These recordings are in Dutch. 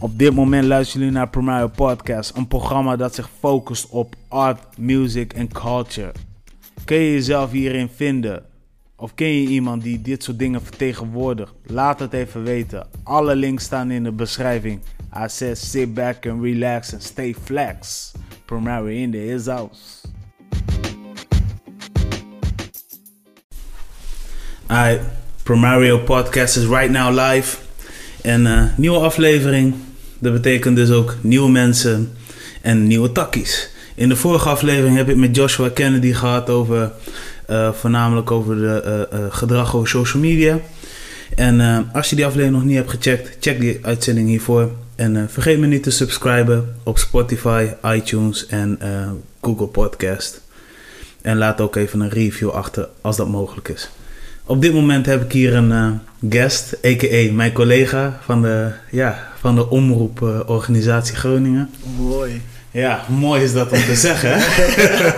Op dit moment luisteren jullie naar Primario Podcast, een programma dat zich focust op art, music en culture. Kun je jezelf hierin vinden? Of ken je iemand die dit soort dingen vertegenwoordigt? Laat het even weten. Alle links staan in de beschrijving. I sit back and relax and stay flex. Primario in the his house. Alright, Primario Podcast is right now live. En uh, nieuwe aflevering. Dat betekent dus ook nieuwe mensen en nieuwe takkies. In de vorige aflevering heb ik met Joshua Kennedy gehad over uh, voornamelijk over de uh, gedrag over social media. En als je die aflevering nog niet hebt gecheckt, check die uitzending hiervoor. En vergeet me niet te subscriben op Spotify, iTunes en Google Podcast. En laat ook even een review achter als dat mogelijk is. Op dit moment heb ik hier een guest, a.k.a. mijn collega van de, ja, van de omroeporganisatie Groningen. Mooi. Ja, mooi is dat om te zeggen.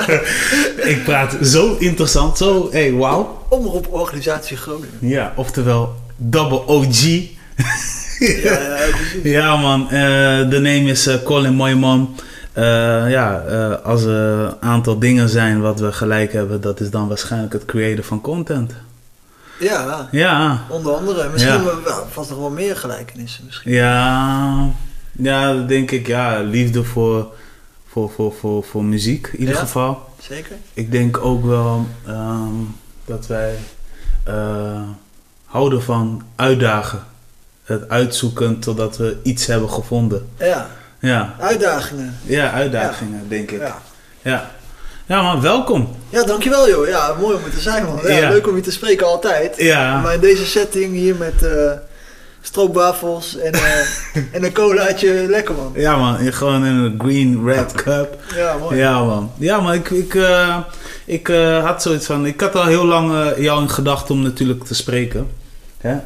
ik praat zo interessant, zo, hey, wauw. Omroeporganisatie Groningen. Ja, oftewel Double OG. ja, ja, ja, man. Uh, de name is uh, Colin Mooiman. Uh, ja, als er een aantal dingen zijn wat we gelijk hebben, dat is dan waarschijnlijk het creëren van content. Ja, ja. onder andere. Misschien ja. wel, vast nog wel meer gelijkenissen. Misschien. Ja, ja, denk ik. Ja, liefde voor, voor, voor, voor, voor muziek in ieder Ja, geval. Zeker? Ik denk ook wel ehm, dat wij eh, houden van uitdagen. Het uitzoeken totdat we iets hebben gevonden. Ja, Ja, uitdagingen. ja uitdagingen denk ik. Ja. Ja, maar welkom. ja, dankjewel joh. Ja, mooi om er te zijn man. Ja, Ja. Leuk om je te spreken altijd. Ja, Maar in deze setting hier met eh stroopwafels en, eh, en een colaatje, lekker man. ja man, gewoon in een green red cup. Ja, mooi. Ja man, ja maar ik, ik, eh, ik had zoiets van, ik had al heel lang jou in gedachten om natuurlijk te spreken. Hè?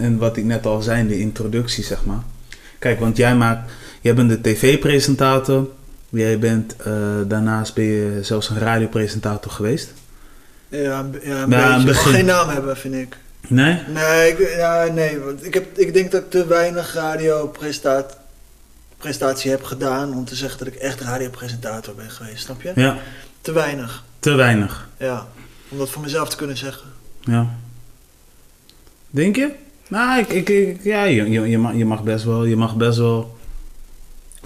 En wat ik net al zei in de introductie zeg maar. Kijk, want jij maakt, jij bent de tv-presentator. Jij bent, eh, daarnaast ben je zelfs een radiopresentator geweest. Ja, ja, een Ja, beetje. Begin. geen naam hebben, vind ik. Nee? Nee, ik, ja, nee want ik, heb, ik denk dat ik te weinig radiopresentatie heb gedaan om te zeggen dat ik echt radiopresentator ben geweest, snap je? Ja, Te weinig, te weinig. ja. Om dat voor mezelf te kunnen zeggen. Ja. Denk je? Nou, ik, ik, ik- ja, je, je, je, mag, je, mag best wel, je mag best wel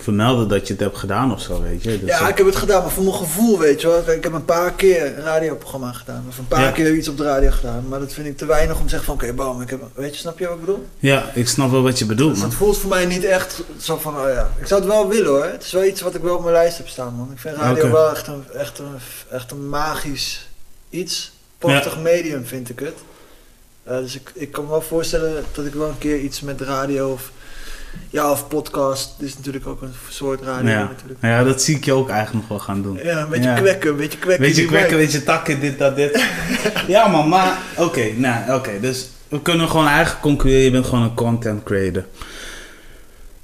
vermelden dat je het hebt gedaan of zo, weet je. Ja, ik heb het gedaan, maar voor mijn gevoel, weet je wel. Ik heb een paar keer een radioprogramma gedaan. Of een paar Ja. keer iets op de radio gedaan. Maar dat vind ik te weinig om te zeggen van, oké, bam, ik heb... Weet je, snap je wat ik bedoel? ja, ik snap wel wat je bedoelt, Dus man. het voelt voor mij niet echt zo van, oh ja. Ik zou het wel willen hoor. Het is wel iets wat ik wel op mijn lijst heb staan, man. Ik vind radio wel echt een, echt, een, echt een magisch iets. Prachtig medium vind ik het. Eh, dus ik, ik kan me wel voorstellen dat ik wel een keer iets met radio of... Ja, of podcast. Dit is natuurlijk ook een soort radio Ja. natuurlijk. Ja, dat zie ik je ook eigenlijk nog wel gaan doen. Ja, een beetje Ja. kwekken, een beetje kwekken. Weet je, die kwekken, wijk. weet je, takken, dit, dat, dit. ja, man, maar oké, nou, oké. dus we kunnen gewoon eigenlijk concluderen, je bent gewoon een content creator.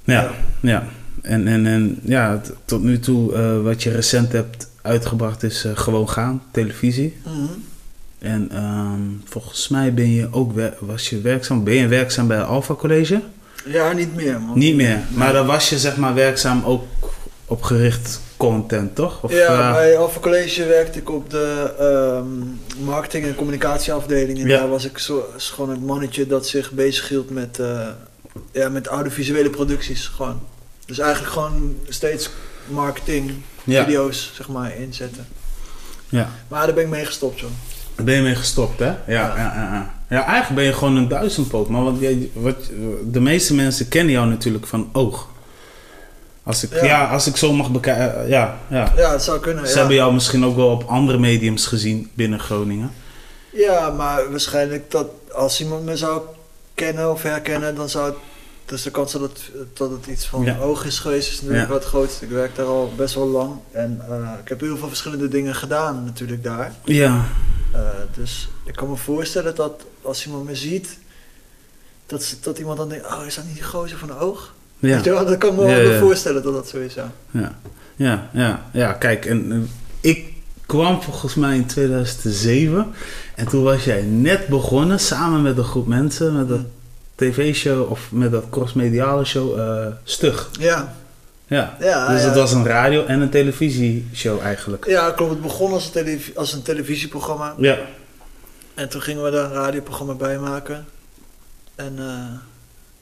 Ja, ja. Ja. En, en, en ja, tot nu toe, eh, wat je recent hebt uitgebracht is eh, Gewoon Gaan, televisie. Mhm. En ehm, volgens mij ben je ook, was je werkzaam, ben je werkzaam bij Alpha College? Ja, niet meer man. Niet meer, maar dan was je zeg maar werkzaam ook op gericht content, toch? Of, ja, eh, bij Alpha College werkte ik op de ehm, marketing- en communicatieafdeling. En Ja. daar was ik zo, gewoon het mannetje dat zich bezighield met, eh ja, met audiovisuele producties. Gewoon. Dus eigenlijk gewoon steeds marketing, ja. video's zeg maar inzetten. Ja. Maar daar ben ik mee gestopt joh. Ben je mee gestopt, hè? Ja, ja. Ja. Ja, eigenlijk ben je gewoon een duizendpoot. Maar wat, jij- wat, de meeste mensen kennen jou natuurlijk van oog. Als ik, ja. Ja. als ik zo mag bekijken, ja, ja. Ja, het zou kunnen. Ze hebben jou misschien ook wel op andere mediums gezien binnen Groningen. Ja, maar waarschijnlijk dat als iemand me zou kennen of herkennen, dan zou het. Dus de kans dat het, dat het iets van Ja. oog is geweest, is natuurlijk wat groot. Ik werk daar al best wel lang en eh, ik heb heel veel verschillende dingen gedaan natuurlijk daar. Ja, Eh, dus ik kan me voorstellen dat als iemand me ziet, dat, ze- dat iemand dan denkt, oh is dat niet die gozer van de oog? ja. Wel? Dat kan me wel ja. voorstellen dat dat zo is, ja. Ja, ja, ja, ja. Kijk, en, en ik kwam volgens mij in 2007 en toen was jij net begonnen samen met een groep mensen met dat tv-show of met dat crossmediale show eh, Stug. Ja, Ja. ja, dus ja. het was een radio- en een televisieshow eigenlijk. ja klopt. Het begon als een, als een televisieprogramma. Ja. En toen gingen we daar een radioprogramma bij maken. En eh,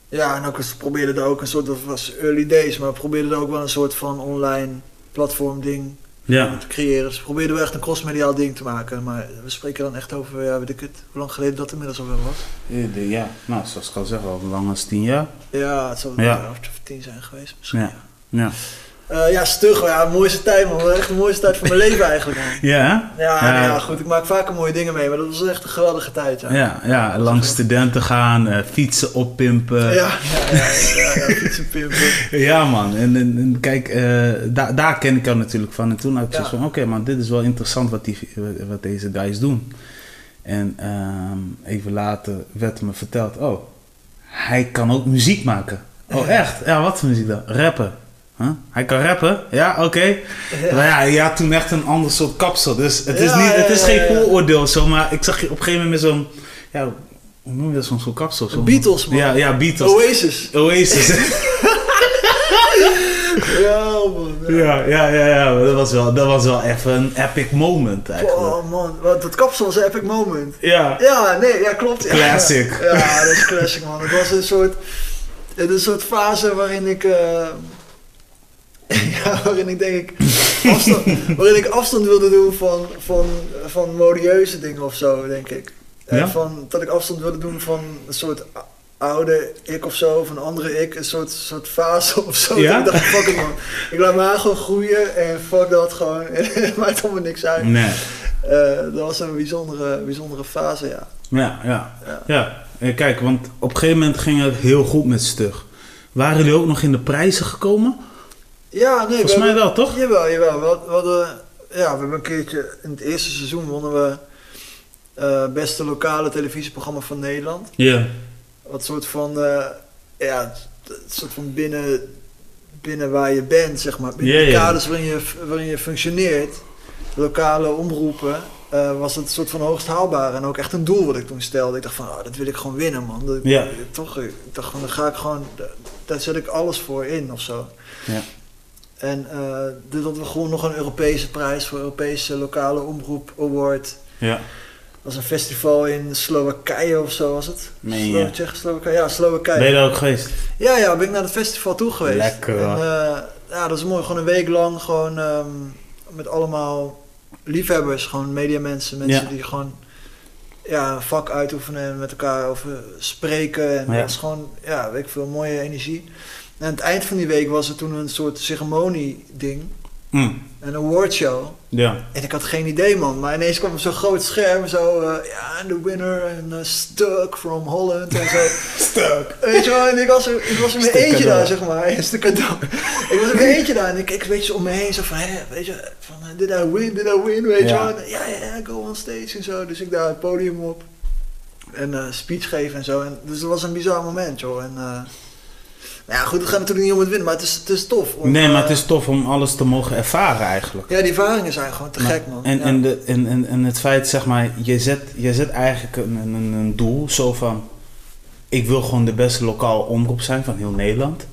ja, en ook eens probeerden daar ook een soort, dat was early days, maar we probeerden daar ook wel een soort van online platform ding Ja. te creëren. Dus we probeerden wel echt een crossmediaal ding te maken. Maar we spreken dan echt over, ja, weet ik het, hoe lang geleden dat inmiddels alweer was. Eh, de- Ja, nou, zoals ik al zeg, al lang als tien jaar. Ja, het zou Ja. ja. of tien zijn geweest misschien. Ja. Ja. Eh, ja stug, ja, mooiste tijd man. Echt de mooiste tijd van mijn leven eigenlijk man. Ja? Ja, Ja. nou ja, goed, ik maak vaker mooie dingen mee, maar dat was echt een geweldige tijd. Ja, Ja, ja, langs studenten gaan, eh, fietsen oppimpen. ja, ja, ja, ja, ja, man. En, en, en kijk, eh, daar daar ken ik jou natuurlijk van. En toen had ik Ja. zoiets van, oké, man, dit is wel interessant wat, die, wat deze guys doen. En ehm, even later werd me verteld, oh, hij kan ook muziek maken. Oh, echt? Ja, wat voor muziek dan? Rappen. Huh? Hij kan rappen? Ja, oké. Ja. Maar ja, je had toen echt een ander soort kapsel. Dus het is, Ja, niet, het is ja, geen ja, ja. vooroordeel zo, maar ik zag je op een gegeven moment met zo'n, ja, hoe noem je dat, zo'n soort kapsel? Zo'n- Beatles, man. Ja, ja, Beatles. Oasis. Oasis. Ja, man. Ja, ja, ja, ja. Dat was wel, dat was wel even een epic moment eigenlijk. Oh man, wat, dat kapsel was een epic moment. Ja. Ja, nee, ja klopt. Ja. Classic. Ja, dat is classic man. Het was een soort, een soort fase waarin ik, eh, ja, waarin ik denk ik, afstand, waarin ik afstand wilde doen van, van, van modieuze dingen of zo, denk ik. En Ja? van, dat ik afstand wilde doen van een soort oude ik of zo, of een andere ik, een soort, soort fase of zo. Ja? Ik dacht, fuck it man. Ik laat mijn haar gewoon groeien en fuck dat gewoon. Het maakt allemaal niks uit. Nee. Eh, dat was een bijzondere, bijzondere fase, ja. Ja, ja. Ja. Ja. Eh, Kijk, want op een gegeven moment ging het heel goed met Stug. Waren jullie ook nog in de prijzen gekomen? Ja, nee, Volgens mij hebben- wel, toch? Jawel, jawel. We, had- we hadden, ja, we hebben een keertje, in het eerste seizoen wonnen we eh beste lokale televisieprogramma van Nederland. Ja. Wat soort van, eh, ja, het soort van binnen, binnen waar je bent, zeg maar. Binnen de kaders waarin je, waarin je functioneert, lokale omroepen, eh, was het een soort van hoogst haalbaar. En ook echt een doel wat ik toen stelde. Ik dacht van, oh, dat wil ik gewoon winnen, man. Dat, Ja. Toch, ik dacht van, daar ga ik gewoon, daar, daar zet ik alles voor in of zo. Ja. En eh, dit hadden we gewoon nog een Europese prijs voor Europese lokale omroep award. Ja. Dat was een festival in Slowakije of zo was het. Je? Slo- Tsjechoslowakije, ja, Slowakije. Ben je daar ook geweest? Ja, ja, ben ik naar het festival toe geweest. Lekker, En, eh, ja, dat is mooi. Gewoon een week lang gewoon ehm, met allemaal liefhebbers, gewoon mediamensen, mensen Ja. die gewoon ja, een vak uitoefenen en met elkaar over spreken. En Ja. dat is gewoon, ja, weet ik veel, mooie energie. En aan het eind van die week was er toen een soort ceremonie-ding, Mm. een awardshow. Ja. En ik had geen idee, man. Maar ineens kwam zo'n groot scherm zo... eh, ja, en de winner en eh, Stuck from Holland en zo. Stuk. Weet je wel, en ik was er, ik was er in mijn eentje daar, zeg maar. Een stuk cadeau. ik was er in mijn eentje daar en ik keek een beetje om me heen. Zo van, hè, weet je, van, eh, did I win, did I win, weet je Ja. wel. Ja, ja, go on stage en zo. Dus ik daar het podium op. En speech geven en zo. En, dus dat was een bizar moment, joh. En, nou ja, goed, het gaat natuurlijk niet om het winnen, maar het is, het is tof. om, Nee, maar het eh, is tof om alles te mogen ervaren eigenlijk. Ja, die ervaringen zijn gewoon te Maar- gek, man. En, Ja. en, de, en, en, en het feit, zeg maar, je zet, je zet eigenlijk een, een, een doel zo van... Ik wil gewoon de beste lokaal omroep zijn van heel Nederland.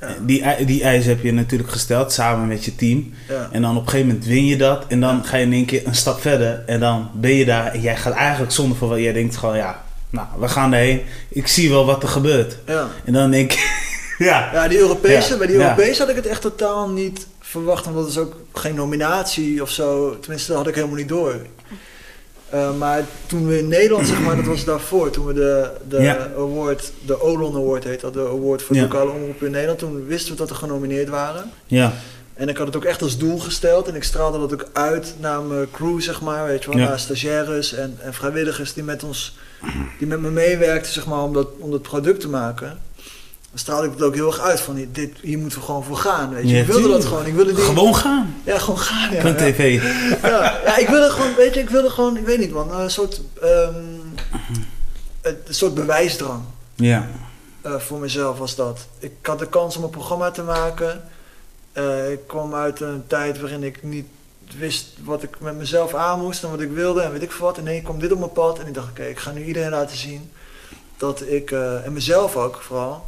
Ja. Die, die eis heb je natuurlijk gesteld samen met je team. Ja. En dan op een gegeven moment win je dat. En dan ga je in één keer een stap verder. En dan ben je daar. En jij gaat eigenlijk zonder voor wat jij denkt gewoon ja. Nou, we gaan erheen. Ik zie wel wat er gebeurt. Ja. En dan denk ik, ja. ja, die Europese, Ja, bij die. Europese had ik het echt totaal niet verwacht, want dat is ook geen nominatie of zo. Tenminste, dat had ik helemaal niet door. Eh, maar toen we in Nederland, zeg maar, dat was daarvoor, toen we de, de Ja. award, de Olon Award heet dat, de award voor Ja. lokale omroepen in Nederland, toen wisten we dat we genomineerd waren. Ja, En ik had het ook echt als doel gesteld en ik straalde dat ook uit naar mijn crew, zeg maar, weet je wel, Ja. naar stagiaires en, en vrijwilligers die met ons, die met me meewerkten, zeg maar, om dat, om dat product te maken. Dan straalde ik het ook heel erg uit van, dit, hier moeten we gewoon voor gaan, weet je. Ja, ik wilde dat gewoon, ik wilde die... gewoon gaan. Ja, gewoon gaan, ja. TV. Ja, ja, ik wilde gewoon, weet je, ik wilde gewoon, ik weet niet man, een soort, ehm, een soort bewijsdrang. Ja. Eh, voor mezelf was dat. Ik had de kans om een programma te maken. Eh, ik kwam uit een tijd waarin ik niet wist wat ik met mezelf aan moest en wat ik wilde en weet ik veel wat. En nee, kwam dit op mijn pad en ik dacht, oké, ik ga nu iedereen laten zien dat ik, eh, en mezelf ook vooral,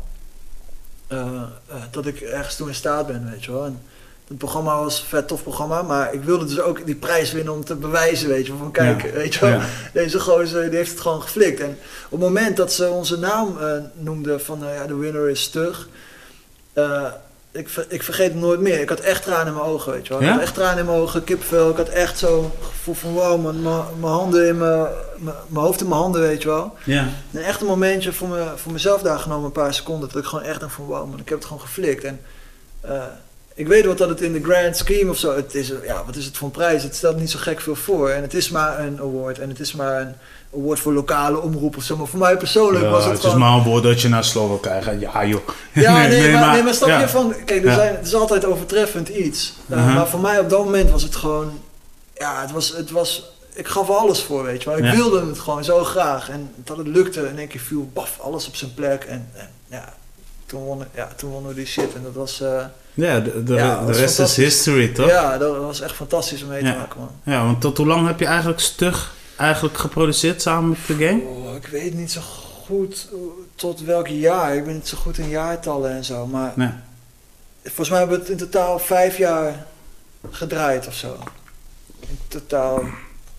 eh, dat ik ergens toe in staat ben, weet je wel. En het programma was een vet tof programma, maar ik wilde dus ook die prijs winnen om te bewijzen, weet je wel. Van kijk, Ja. weet je wel, Ja. deze gozer die heeft het gewoon geflikt. En op het moment dat ze onze naam noemden van eh, ja, de winner is stug, ik, ik vergeet het nooit meer. Ik had echt tranen in mijn ogen, weet je wel. Ik Ja? had echt tranen in mijn ogen, kipvel. Ik had echt zo gevoel van wow, mijn, handen in mijn, mijn, mijn hoofd in mijn handen, weet je wel. Ja. Een echt een momentje voor, me, voor mezelf daar genomen, een paar seconden. Dat ik gewoon echt dacht van wow man, ik heb het gewoon geflikt. En eh, ik weet wat dat het in de grand scheme of zo, het is, ja, wat is het voor een prijs? Het stelt niet zo gek veel voor. En het is maar een award. En het is maar een award voor lokale omroep of zo. Maar voor mij persoonlijk Ja, was het, het gewoon... is maar een woord dat je naar Slowakije gaat. Ja, joh. Ja, nee, maar, nee, maar snap ja. je van... Kijk, er Ja. zijn, het is altijd overtreffend iets. Uh, Mhm. Maar voor mij op dat moment was het gewoon... Ja, het was... Het was ik gaf er alles voor, weet je wel. Ik wilde het gewoon zo graag. En dat het lukte, in één keer viel baf, alles op zijn plek. En, en ja, toen wonnen, ja, toen wonnen we die shit. En dat was... eh, Ja, de, de, Ja, rest is history, toch? ja, dat was echt fantastisch om mee te maken, man. Ja, want tot hoe lang heb je eigenlijk stug eigenlijk geproduceerd samen met de gang? Oh, ik weet niet zo goed eh, tot welk jaar. Ik ben niet zo goed in jaartallen en zo. Maar Nee. volgens mij hebben we het in totaal vijf jaar gedraaid of zo. In totaal,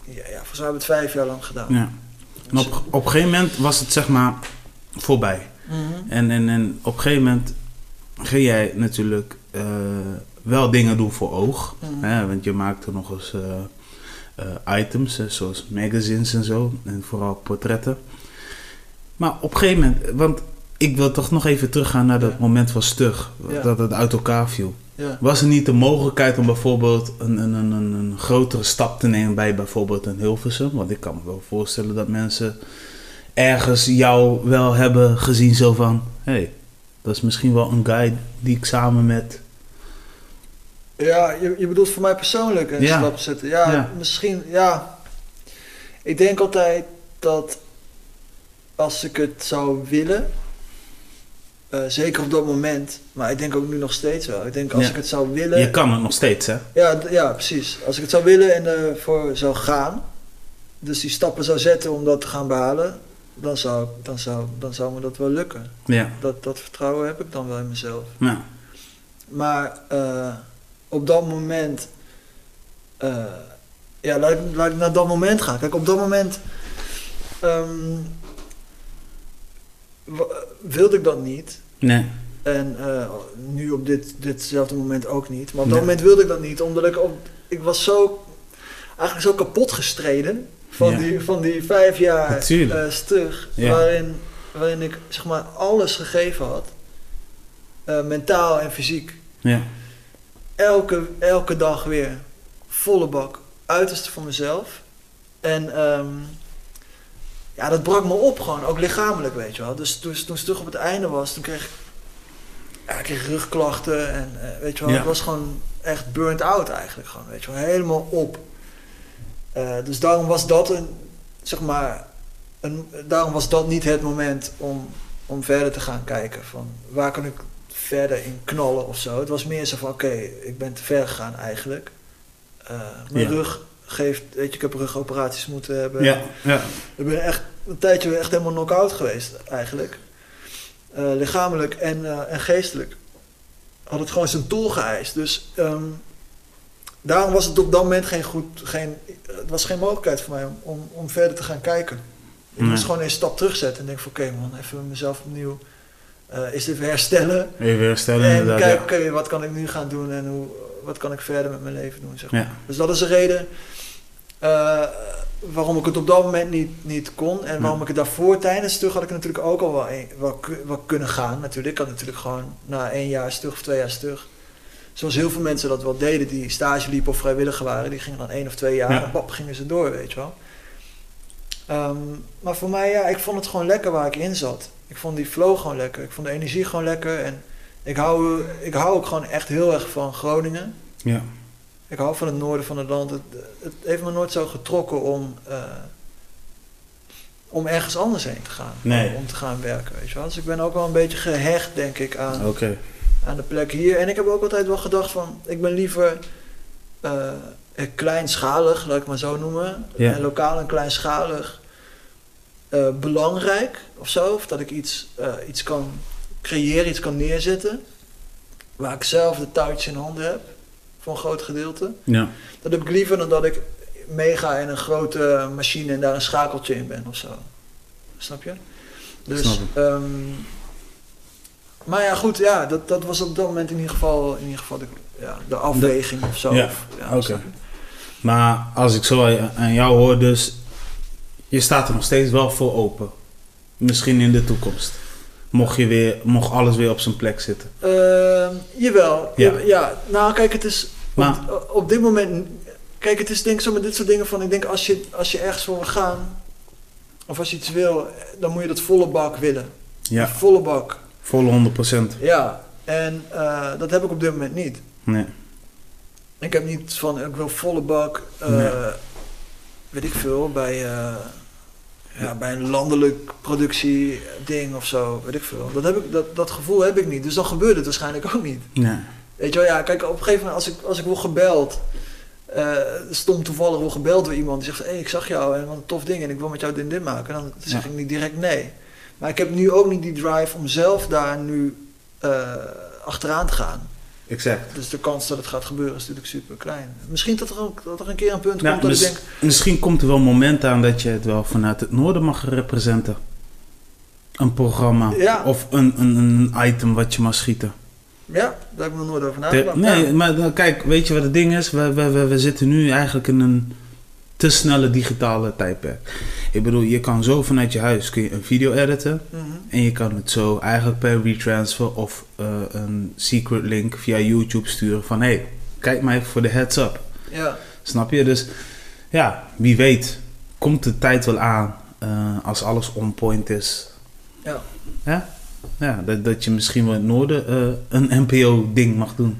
ja, ja volgens mij hebben we het vijf jaar lang gedaan. Ja. En op, op een gegeven moment was het zeg maar voorbij. Mhm. En, en, en op een gegeven moment ging jij natuurlijk eh, wel dingen doen voor oog. Mhm. Hè? Want je maakte nog eens eh, eh, items, zoals magazines en zo. En vooral portretten. Maar op een gegeven moment, want ik wil toch nog even teruggaan naar dat Ja. moment van stug. Ja. Dat het uit elkaar viel. Ja. Was er niet de mogelijkheid om bijvoorbeeld een, een, een, een, een grotere stap te nemen bij bijvoorbeeld een Hilversum? Want ik kan me wel voorstellen dat mensen ergens jou wel hebben gezien zo van... Hé, hey, dat is misschien wel een guy die ik samen met... Ja, je, je bedoelt voor mij persoonlijk een Ja. stap zetten. Ja, Ja. misschien, ja. Ik denk altijd dat als ik het zou willen, eh, zeker op dat moment, maar ik denk ook nu nog steeds wel. Ik denk als Ja. ik het zou willen, Je kan het nog steeds, hè? ja, ja, precies. Als ik het zou willen en ervoor zou gaan, dus die stappen zou zetten om dat te gaan behalen, dan zou, dan zou, dan zou me dat wel lukken. Ja. Dat, dat vertrouwen heb ik dan wel in mezelf. ja. Maar eh, op dat moment. eh, ja, laat ik, laat ik naar dat moment gaan. Kijk, op dat moment. ehm, wilde ik dat niet. Nee. En eh, nu op dit, ditzelfde moment ook niet. Maar op dat Nee. moment wilde ik dat niet, omdat ik op. Ik was zo. Eigenlijk zo kapot gestreden. Van, Ja. die, van die vijf jaar eh, stug. Ja. Waarin, waarin ik zeg maar alles gegeven had. Eh, mentaal en fysiek Ja. elke, elke dag weer volle bak, uiterste van mezelf. En ehm, ja, dat brak me op gewoon, ook lichamelijk, weet je wel. Dus toen, toen het terug op het einde was, toen kreeg ik, ja, ik kreeg rugklachten en eh, weet je wel, Ja. ik was gewoon echt burnt out eigenlijk gewoon, weet je wel, helemaal op. Eh, dus daarom was dat een, zeg maar, een, daarom was dat niet het moment om, om verder te gaan kijken van waar kan ik verder in knallen of zo. Het was meer zo van oké, ik ben te ver gegaan eigenlijk. Eh, mijn Ja. rug geeft, weet je, ik heb rugoperaties moeten hebben. Ja. Ja. Ik ben echt een tijdje echt helemaal knock-out geweest eigenlijk. Eh, lichamelijk en, en geestelijk. Had het gewoon zijn tol geëist. Dus ehm, daarom was het op dat moment geen goed, geen, het was geen mogelijkheid voor mij om, om, om verder te gaan kijken. Ik Nee. moest gewoon een stap terugzetten en denk van oké man, even mezelf opnieuw. eh is dit weer herstellen. Even herstellen En kijken, ja. oké, wat kan ik nu gaan doen en hoe, wat kan ik verder met mijn leven doen. Zeg maar. Ja. Dus dat is de reden eh, waarom ik het op dat moment niet, niet kon. En waarom Ja. ik het daarvoor tijdens stug had ik natuurlijk ook al wel, een- wel, ku- wel kunnen gaan. Natuurlijk, ik had natuurlijk gewoon na één jaar stug of twee jaar stug. Zoals heel veel mensen dat wel deden die stage liepen of vrijwilliger waren. Die gingen dan één of twee jaar Ja. en pap gingen ze door, weet je wel. Ehm, maar voor mij, ja, ik vond het gewoon lekker waar ik in zat. Ik vond die flow gewoon lekker. Ik vond de energie gewoon lekker. En ik hou, ik hou ook gewoon echt heel erg van Groningen. Ja. Ik hou van het noorden van het land. Het, het heeft me nooit zo getrokken om, eh, om ergens anders heen te gaan. Nee. Om, om te gaan werken, weet je wel. Dus ik ben ook wel een beetje gehecht, denk ik, aan, Oké. Aan de plek hier. En ik heb ook altijd wel gedacht van, ik ben liever eh, kleinschalig, laat ik maar zo noemen. Ja. En lokaal en kleinschalig. eh, belangrijk of zo. Of dat ik iets, iets kan creëren, iets kan neerzetten. Waar ik zelf de touwtjes in handen heb. Voor een groot gedeelte. Ja. Dat heb ik liever dan dat ik meega in een grote machine en daar een schakeltje in ben of zo. Snap je? Dus, Snap. Maar ja, goed, ja, dat, dat was op dat moment in ieder geval, in ieder geval de, ja, de afweging of zo. Ja, oké. Maar als ik zo aan jou hoor, dus je staat er nog steeds wel voor open. Misschien in de toekomst. Mocht, je weer, mocht alles weer op zijn plek zitten. Ehm, jawel. Ja. Ja. nou kijk, het is Maar- op, op dit moment. Kijk, het is denk ik zo met dit soort dingen van. Ik denk als je, als je ergens voor wil gaan. Of als je iets wil, dan moet je dat volle bak willen. Ja, volle bak. Volle 100%. Ja, en eh, dat heb ik op dit moment niet. Nee. Ik heb niet van, ik wil volle bak, eh, Nee. weet ik veel, bij, eh, ja, bij een landelijk productieding of zo, weet ik veel. Dat, heb ik, dat, dat gevoel heb ik niet, dus dan gebeurt het waarschijnlijk ook niet. Nee. Weet je wel, ja, kijk, op een gegeven moment als ik, als ik word gebeld, eh stom toevallig word gebeld door iemand die zegt, hé, hey, ik zag jou en wat een tof ding en ik wil met jou dit en dit maken, dan zeg Ja. ik niet direct nee. Maar ik heb nu ook niet die drive om zelf daar nu eh, achteraan te gaan. Exact. Dus de kans dat het gaat gebeuren is natuurlijk super klein. Misschien dat er, ook, dat er een keer een punt Nou, komt dat mis- ik denk... Misschien komt er wel een moment aan dat je het wel vanuit het noorden mag representen. Een programma. Ja. Of een, een, een item wat je mag schieten. Ja, daar heb ik nog nooit over nagedacht. nee, maar dan, kijk, weet je wat het ding is? We, we, we, we zitten nu eigenlijk in een te snelle digitale tijdperk. Ik bedoel, je kan zo vanuit je huis kun je een video editen. Mhm. En je kan het zo eigenlijk per retransfer of eh, een secret link via YouTube sturen van... Hé, hey, kijk maar even voor de heads up. ja. Snap je? Dus ja, wie weet komt de tijd wel aan eh, als alles on point is. Ja. Ja? Ja, dat, dat je misschien wel in het noorden eh, een NPO-ding mag doen.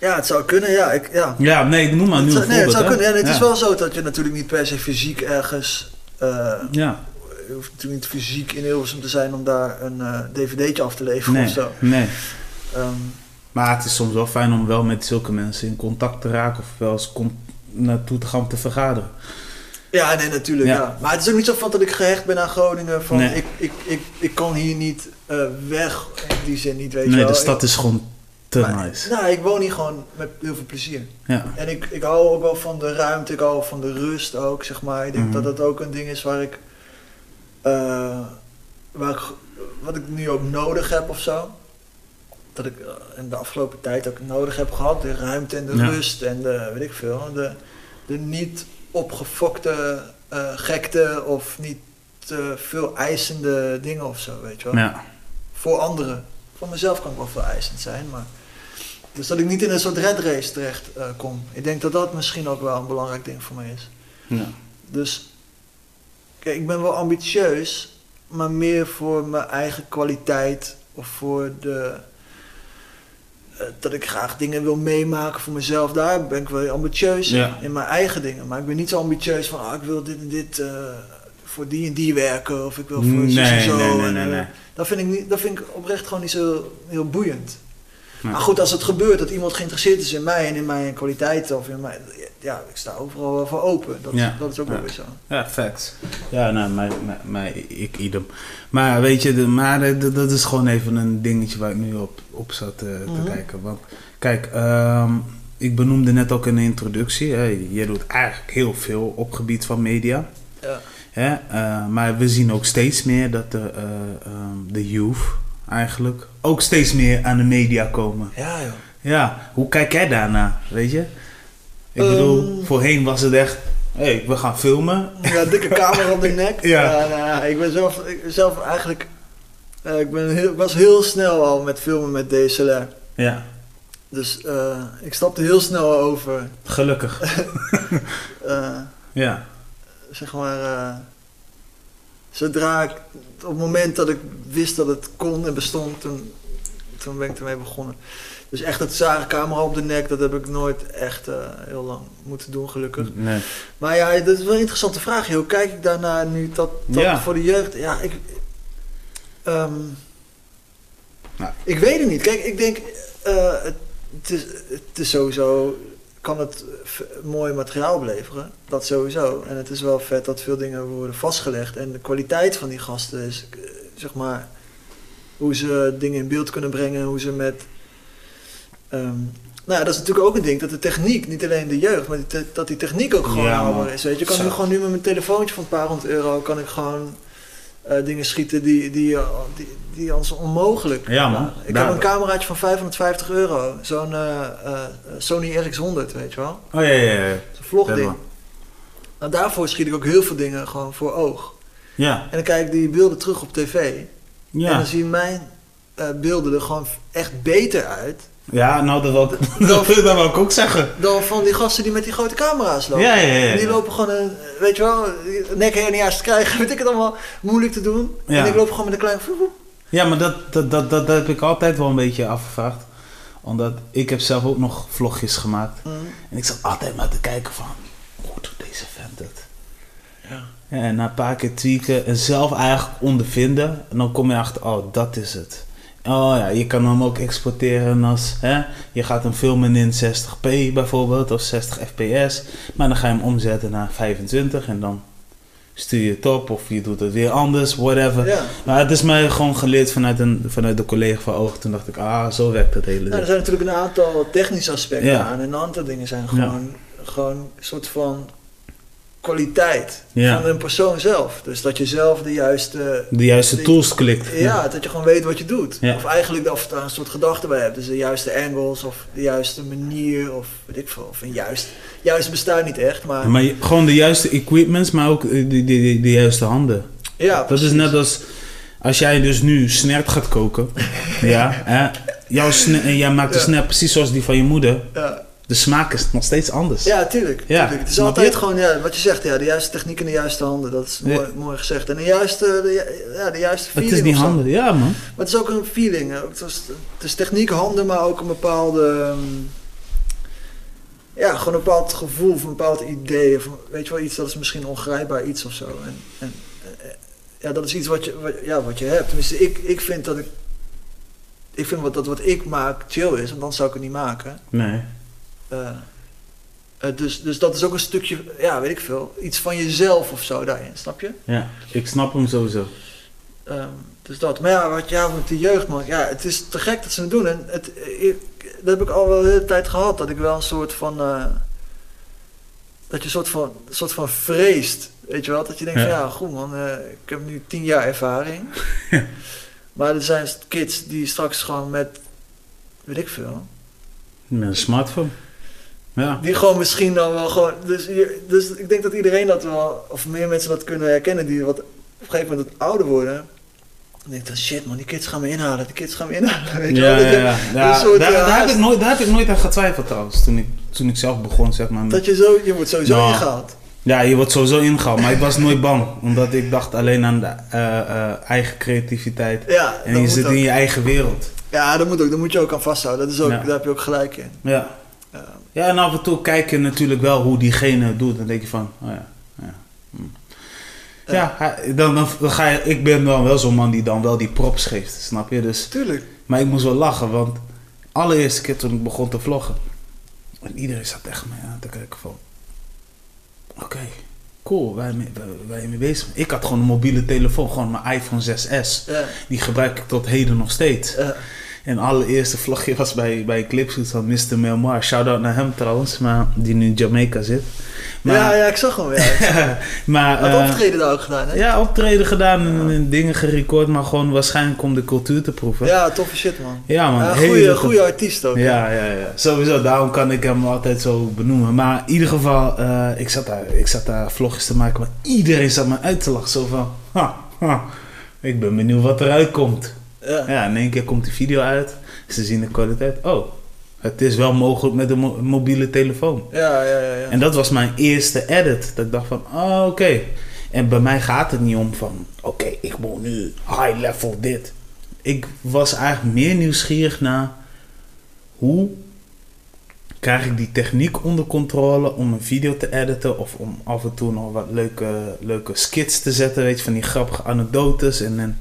Ja, het zou kunnen, ja. Ik, ja. Ja, nee, noem maar nu het, een zou, nee, het voorbeeld. zou hè? kunnen. Ja, nee, het is wel zo dat je natuurlijk niet per se fysiek ergens... eh, Ja, je hoeft natuurlijk niet fysiek in Hilversum te zijn om daar een eh, dvd'tje af te leveren nee, of zo. nee. Ehm, Maar het is soms wel fijn om wel met zulke mensen in contact te raken of wel eens naartoe te gaan om te vergaderen. ja, nee, natuurlijk. Ja. Ja. Maar het is ook niet zo van dat ik gehecht ben aan Groningen. Van Nee. ik, ik, ik, ik kan hier niet eh, weg. In die zin niet, weet je Nee, wel. de stad is gewoon te Maar- nice. Nou, ik woon hier gewoon met heel veel plezier. Ja, En ik, ik hou ook wel van de ruimte, ik hou van de rust ook, zeg maar. Ik denk Mhm. dat dat ook een ding is waar ik, eh, waar ik, wat ik nu ook nodig heb of zo. Dat ik eh, in de afgelopen tijd ook nodig heb gehad. De ruimte en de Ja. rust en de, weet ik veel, de, de niet opgefokte eh, gekte of niet te veel eisende dingen of zo, weet je wel. ja. Voor anderen. Voor mezelf kan ik wel veel eisend zijn, maar... Dus dat ik niet in een soort red race terecht eh, kom. Ik denk dat dat misschien ook wel een belangrijk ding voor mij is. ja. Dus... Kijk, ik ben wel ambitieus, maar meer voor mijn eigen kwaliteit. Of voor de... eh, dat ik graag dingen wil meemaken voor mezelf. Daar ben ik wel ambitieus in, Ja. in mijn eigen dingen. Maar ik ben niet zo ambitieus van... ah, ik wil dit en dit eh, voor die en die werken. Of ik wil voor Nee, zus en zo. nee, nee, en, nee, nee. Dat vind, ik niet, dat vind ik oprecht gewoon niet zo heel boeiend. Nee. Maar goed, als het gebeurt dat iemand geïnteresseerd is in mij en in mijn kwaliteiten of in mijn. Ja, ik sta overal wel voor open. Dat, Ja. dat is ook Ja. wel weer zo. Ja, facts. Ja, nou, mij, mij, mij- ik idem. Maar weet je, de, maar eh, dat- dat is gewoon even een dingetje waar ik nu op, op zat eh, te Mhm. kijken. Want kijk, ehm, ik benoemde net ook in de introductie, hè, je doet eigenlijk heel veel op gebied van media. Ja. Hè? eh, maar we zien ook steeds meer dat de, eh, ehm, de youth eigenlijk ook steeds meer aan de media komen. Ja, joh. Ja, hoe kijk jij daarna, weet je? Ik Ehm. bedoel, voorheen was het echt, hé, hey, we gaan filmen. Ja, dikke camera op de nek. Ja. nou, ik ben zelf, ik, zelf eigenlijk. eh, ik ben heel, was heel snel al met filmen met DSLR. Ja, Dus eh, ik stapte heel snel over. gelukkig. eh, Ja, zeg maar. Zodra ik. Op het moment dat ik wist dat het kon en bestond, toen, toen ben ik ermee begonnen. Dus echt het zware camera op de nek, dat heb ik nooit echt eh, heel lang moeten doen, gelukkig. nee. Maar ja, dat is wel een interessante vraag. Hoe kijk ik daarna nu dat, dat Ja. voor de jeugd? Ja, ik. ehm, Nou. Ik weet het niet. Kijk, ik denk. eh, het, is, het is sowieso kan het v- mooi materiaal beleveren. Dat sowieso. En het is wel vet dat veel dingen worden vastgelegd. En de kwaliteit van die gasten is, eh, zeg maar, hoe ze dingen in beeld kunnen brengen, hoe ze met. ehm, nou ja, dat is natuurlijk ook een ding, dat de techniek, niet alleen de jeugd, maar die te- dat die techniek ook gewoon Ja, haalbaar is. Weet je, kan nu gewoon nu met mijn telefoontje van een paar honderd euro, kan ik gewoon eh, dingen schieten die, die, eh, die, die als onmogelijk. Ja, man. ik Daar- heb een cameraatje van 550 euro, zo'n eh, eh, Sony RX100, weet je wel. Oh ja, ja, ja. Zo'n vlogding. Nou, daarvoor schiet ik ook heel veel dingen gewoon voor oog. Ja, En dan kijk ik die beelden terug op tv. En ja. dan zien mijn eh, beelden er gewoon echt beter uit. Ja, nou dat wil, ik, dat, dat wil ik ook zeggen. Dan van die gasten die met die grote camera's lopen. Ja, ja, ja. En die lopen gewoon een, weet je wel, nekhernia's te krijgen, weet ik het allemaal, moeilijk te doen. Ja. En ik loop gewoon met een klein. Ja, maar dat, dat, dat, dat, dat heb ik altijd wel een beetje afgevraagd. Omdat ik heb zelf ook nog vlogjes gemaakt. Mm. En ik zat altijd maar te kijken van, hoe doet deze vent het? Ja. Ja, en na een paar keer tweaken en zelf eigenlijk ondervinden. En dan kom je achter, oh, dat is het. Oh ja, je kan hem ook exporteren als, hè, je gaat hem filmen in 60p bijvoorbeeld, of 60 fps. Maar dan ga je hem omzetten naar 25 en dan stuur je het op of je doet het weer anders, whatever. Ja. Maar het is mij gewoon geleerd vanuit, een, vanuit de collega van Oog. Toen dacht ik, ah, zo werkt het hele Nou, ding. er zijn natuurlijk een aantal technische aspecten Ja. aan. En een aantal dingen zijn gewoon, gewoon een soort van kwaliteit Ja. van een persoon zelf. Dus dat je zelf de juiste De juiste die- tools klikt. Ja, dat je gewoon weet wat je doet. Ja. Of eigenlijk of daar een soort gedachte bij hebt. Dus de juiste angles of de juiste manier of weet ik veel. Of een juist. Juist bestaat niet echt, maar Maar je- gewoon de juiste equipments, maar ook eh, de, de, de, de juiste handen. ja, Dat is net als als jij dus nu snert gaat koken. ja, hè, jouw en jij maakt de snap precies zoals die van je moeder. Ja, De smaak is nog steeds anders. ja tuurlijk, Ja, tuurlijk. Het is altijd je? gewoon, ja, wat je zegt, ja, de juiste techniek in de juiste handen. Dat is Ja. mooi, mooi gezegd. En de juiste, de, ja, de juiste het feeling is die of zo. handen, ja man. Maar het is ook een feeling. Het is, het is techniek, handen, maar ook een bepaalde... ehm, ja, gewoon een bepaald gevoel of een bepaald idee. Of, weet je wel, iets dat is misschien ongrijpbaar iets of zo. En, en, eh, ja, dat is iets wat je, wat, ja, wat je hebt. Tenminste, ik, ik vind dat ik... Ik vind wat, dat wat ik maak chill is, want dan zou ik het niet maken. Nee. Eh, eh, dus, dus dat is ook een stukje, ja, weet ik veel, iets van jezelf of zo daarin, snap je? Ja, ik snap hem sowieso. Ehm, dus dat. Maar ja, wat ja, met de jeugd, man. Ja, het is te gek dat ze het doen. En het, ik, dat heb ik al wel de hele tijd gehad. Dat ik wel een soort van... eh, dat je een soort van, een soort van vreest. Weet je wel? Dat je denkt Ja. van ja, goed man. eh, ik heb nu tien jaar ervaring. maar er zijn kids die straks gewoon met... Weet ik veel. Met een smartphone. Ja. Die gewoon misschien dan wel gewoon... Dus, dus ik denk dat iedereen dat wel... Of meer mensen dat kunnen herkennen. Die wat op een gegeven moment ouder worden. Dan denk ik dan, shit man, die kids gaan me inhalen. Die kids gaan me inhalen. Weet je Ja, wel? ja, soort, daar, eh, daar heb ik nooit, daar heb ik nooit aan getwijfeld trouwens. Toen ik, toen ik zelf begon, zeg maar. met- Dat je zo... Je wordt sowieso Nou, ingehaald. Ja, je wordt sowieso ingehaald. Maar ik was nooit bang. Omdat ik dacht alleen aan de eh, eh, eigen creativiteit. Ja, En je zit ook. in je eigen wereld. Ja, dat moet ook. Daar moet je ook aan vasthouden. Dat is ook. Daar heb je ook gelijk in. Ja. Ja. En af en toe kijk je natuurlijk wel hoe diegene het doet. Dan denk je van, oh ja. Ja, hm. Ja. ja hij- dan, dan, ga je, ik ben dan wel zo'n man die dan wel die props geeft, snap je? Dus, Tuurlijk. maar ik moest wel lachen, want allereerste keer toen ik begon te vloggen. En iedereen zat echt mij aan te kijken van, oké, cool, waar je mee, waar, waar je mee bezig bent. Ik had gewoon een mobiele telefoon, gewoon mijn iPhone 6S. Ja. Die gebruik ik tot heden nog steeds. Ja. En allereerste vlogje was bij, bij Clipshoot van Mr. Melmar. Shout-out naar hem trouwens, maar die nu in Jamaica zit. Maar, ja, ja, ik zag hem. Ja. maar Wat eh, optreden daar ook gedaan, hè? ja, optreden gedaan en, en dingen gerecord, maar gewoon waarschijnlijk om de cultuur te proeven. Ja, toffe shit, man. Ja, man. Ja, goede, goede artiest ook. Ja, ja, ja. Sowieso, daarom kan ik hem altijd zo benoemen. Maar in ieder geval, eh, ik, zat daar, ik zat daar vlogjes te maken, maar iedereen zat me uit te lachen. Zo van, ha, ha, ik ben benieuwd wat eruit komt. Ja. Ja, in één keer komt die video uit. Ze zien de kwaliteit. Oh, het is wel mogelijk met een mo- mobiele telefoon. Ja, ja, ja. ja. En dat was mijn eerste edit. Dat ik dacht van, oh, oké. En bij mij gaat het niet om van, oké, ik moet nu high level dit. Ik was eigenlijk meer nieuwsgierig naar hoe krijg ik die techniek onder controle om een video te editen of om af en toe nog wat leuke, leuke skits te zetten, weet je, van die grappige anekdotes en, en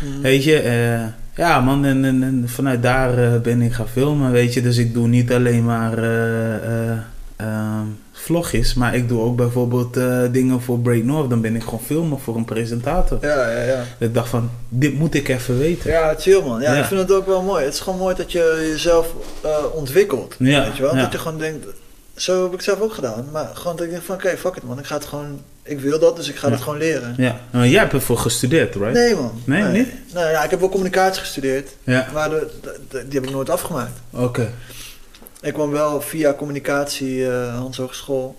Mhm. Weet je, eh, Ja, man, en, en, en vanuit daar eh, ben ik gaan filmen, weet je. Dus ik doe niet alleen maar eh, eh, ehm, vlogjes, maar ik doe ook bijvoorbeeld dingen voor Break North. Dan ben ik gewoon filmen voor een presentator. Ja, ja, ja. Ik dacht van, dit moet ik even weten. Ja, chill man. Ja, Ja. ik vind het ook wel mooi. Het is gewoon mooi dat je jezelf ontwikkelt. Ja, Weet je wel? ja. Dat je gewoon denkt, zo heb ik zelf ook gedaan. Maar gewoon dat ik denk van, oké, fuck it man. Ik ga het gewoon, ik wil dat, dus ik ga Ja. het gewoon leren. Ja, maar jij hebt ervoor gestudeerd, right? Nee man. Nee, niet? Nou ja, ik heb wel communicatie gestudeerd, Ja, maar de, de- de- die heb ik nooit afgemaakt. oké. Ik kwam wel via communicatie, eh Hans Hogeschool,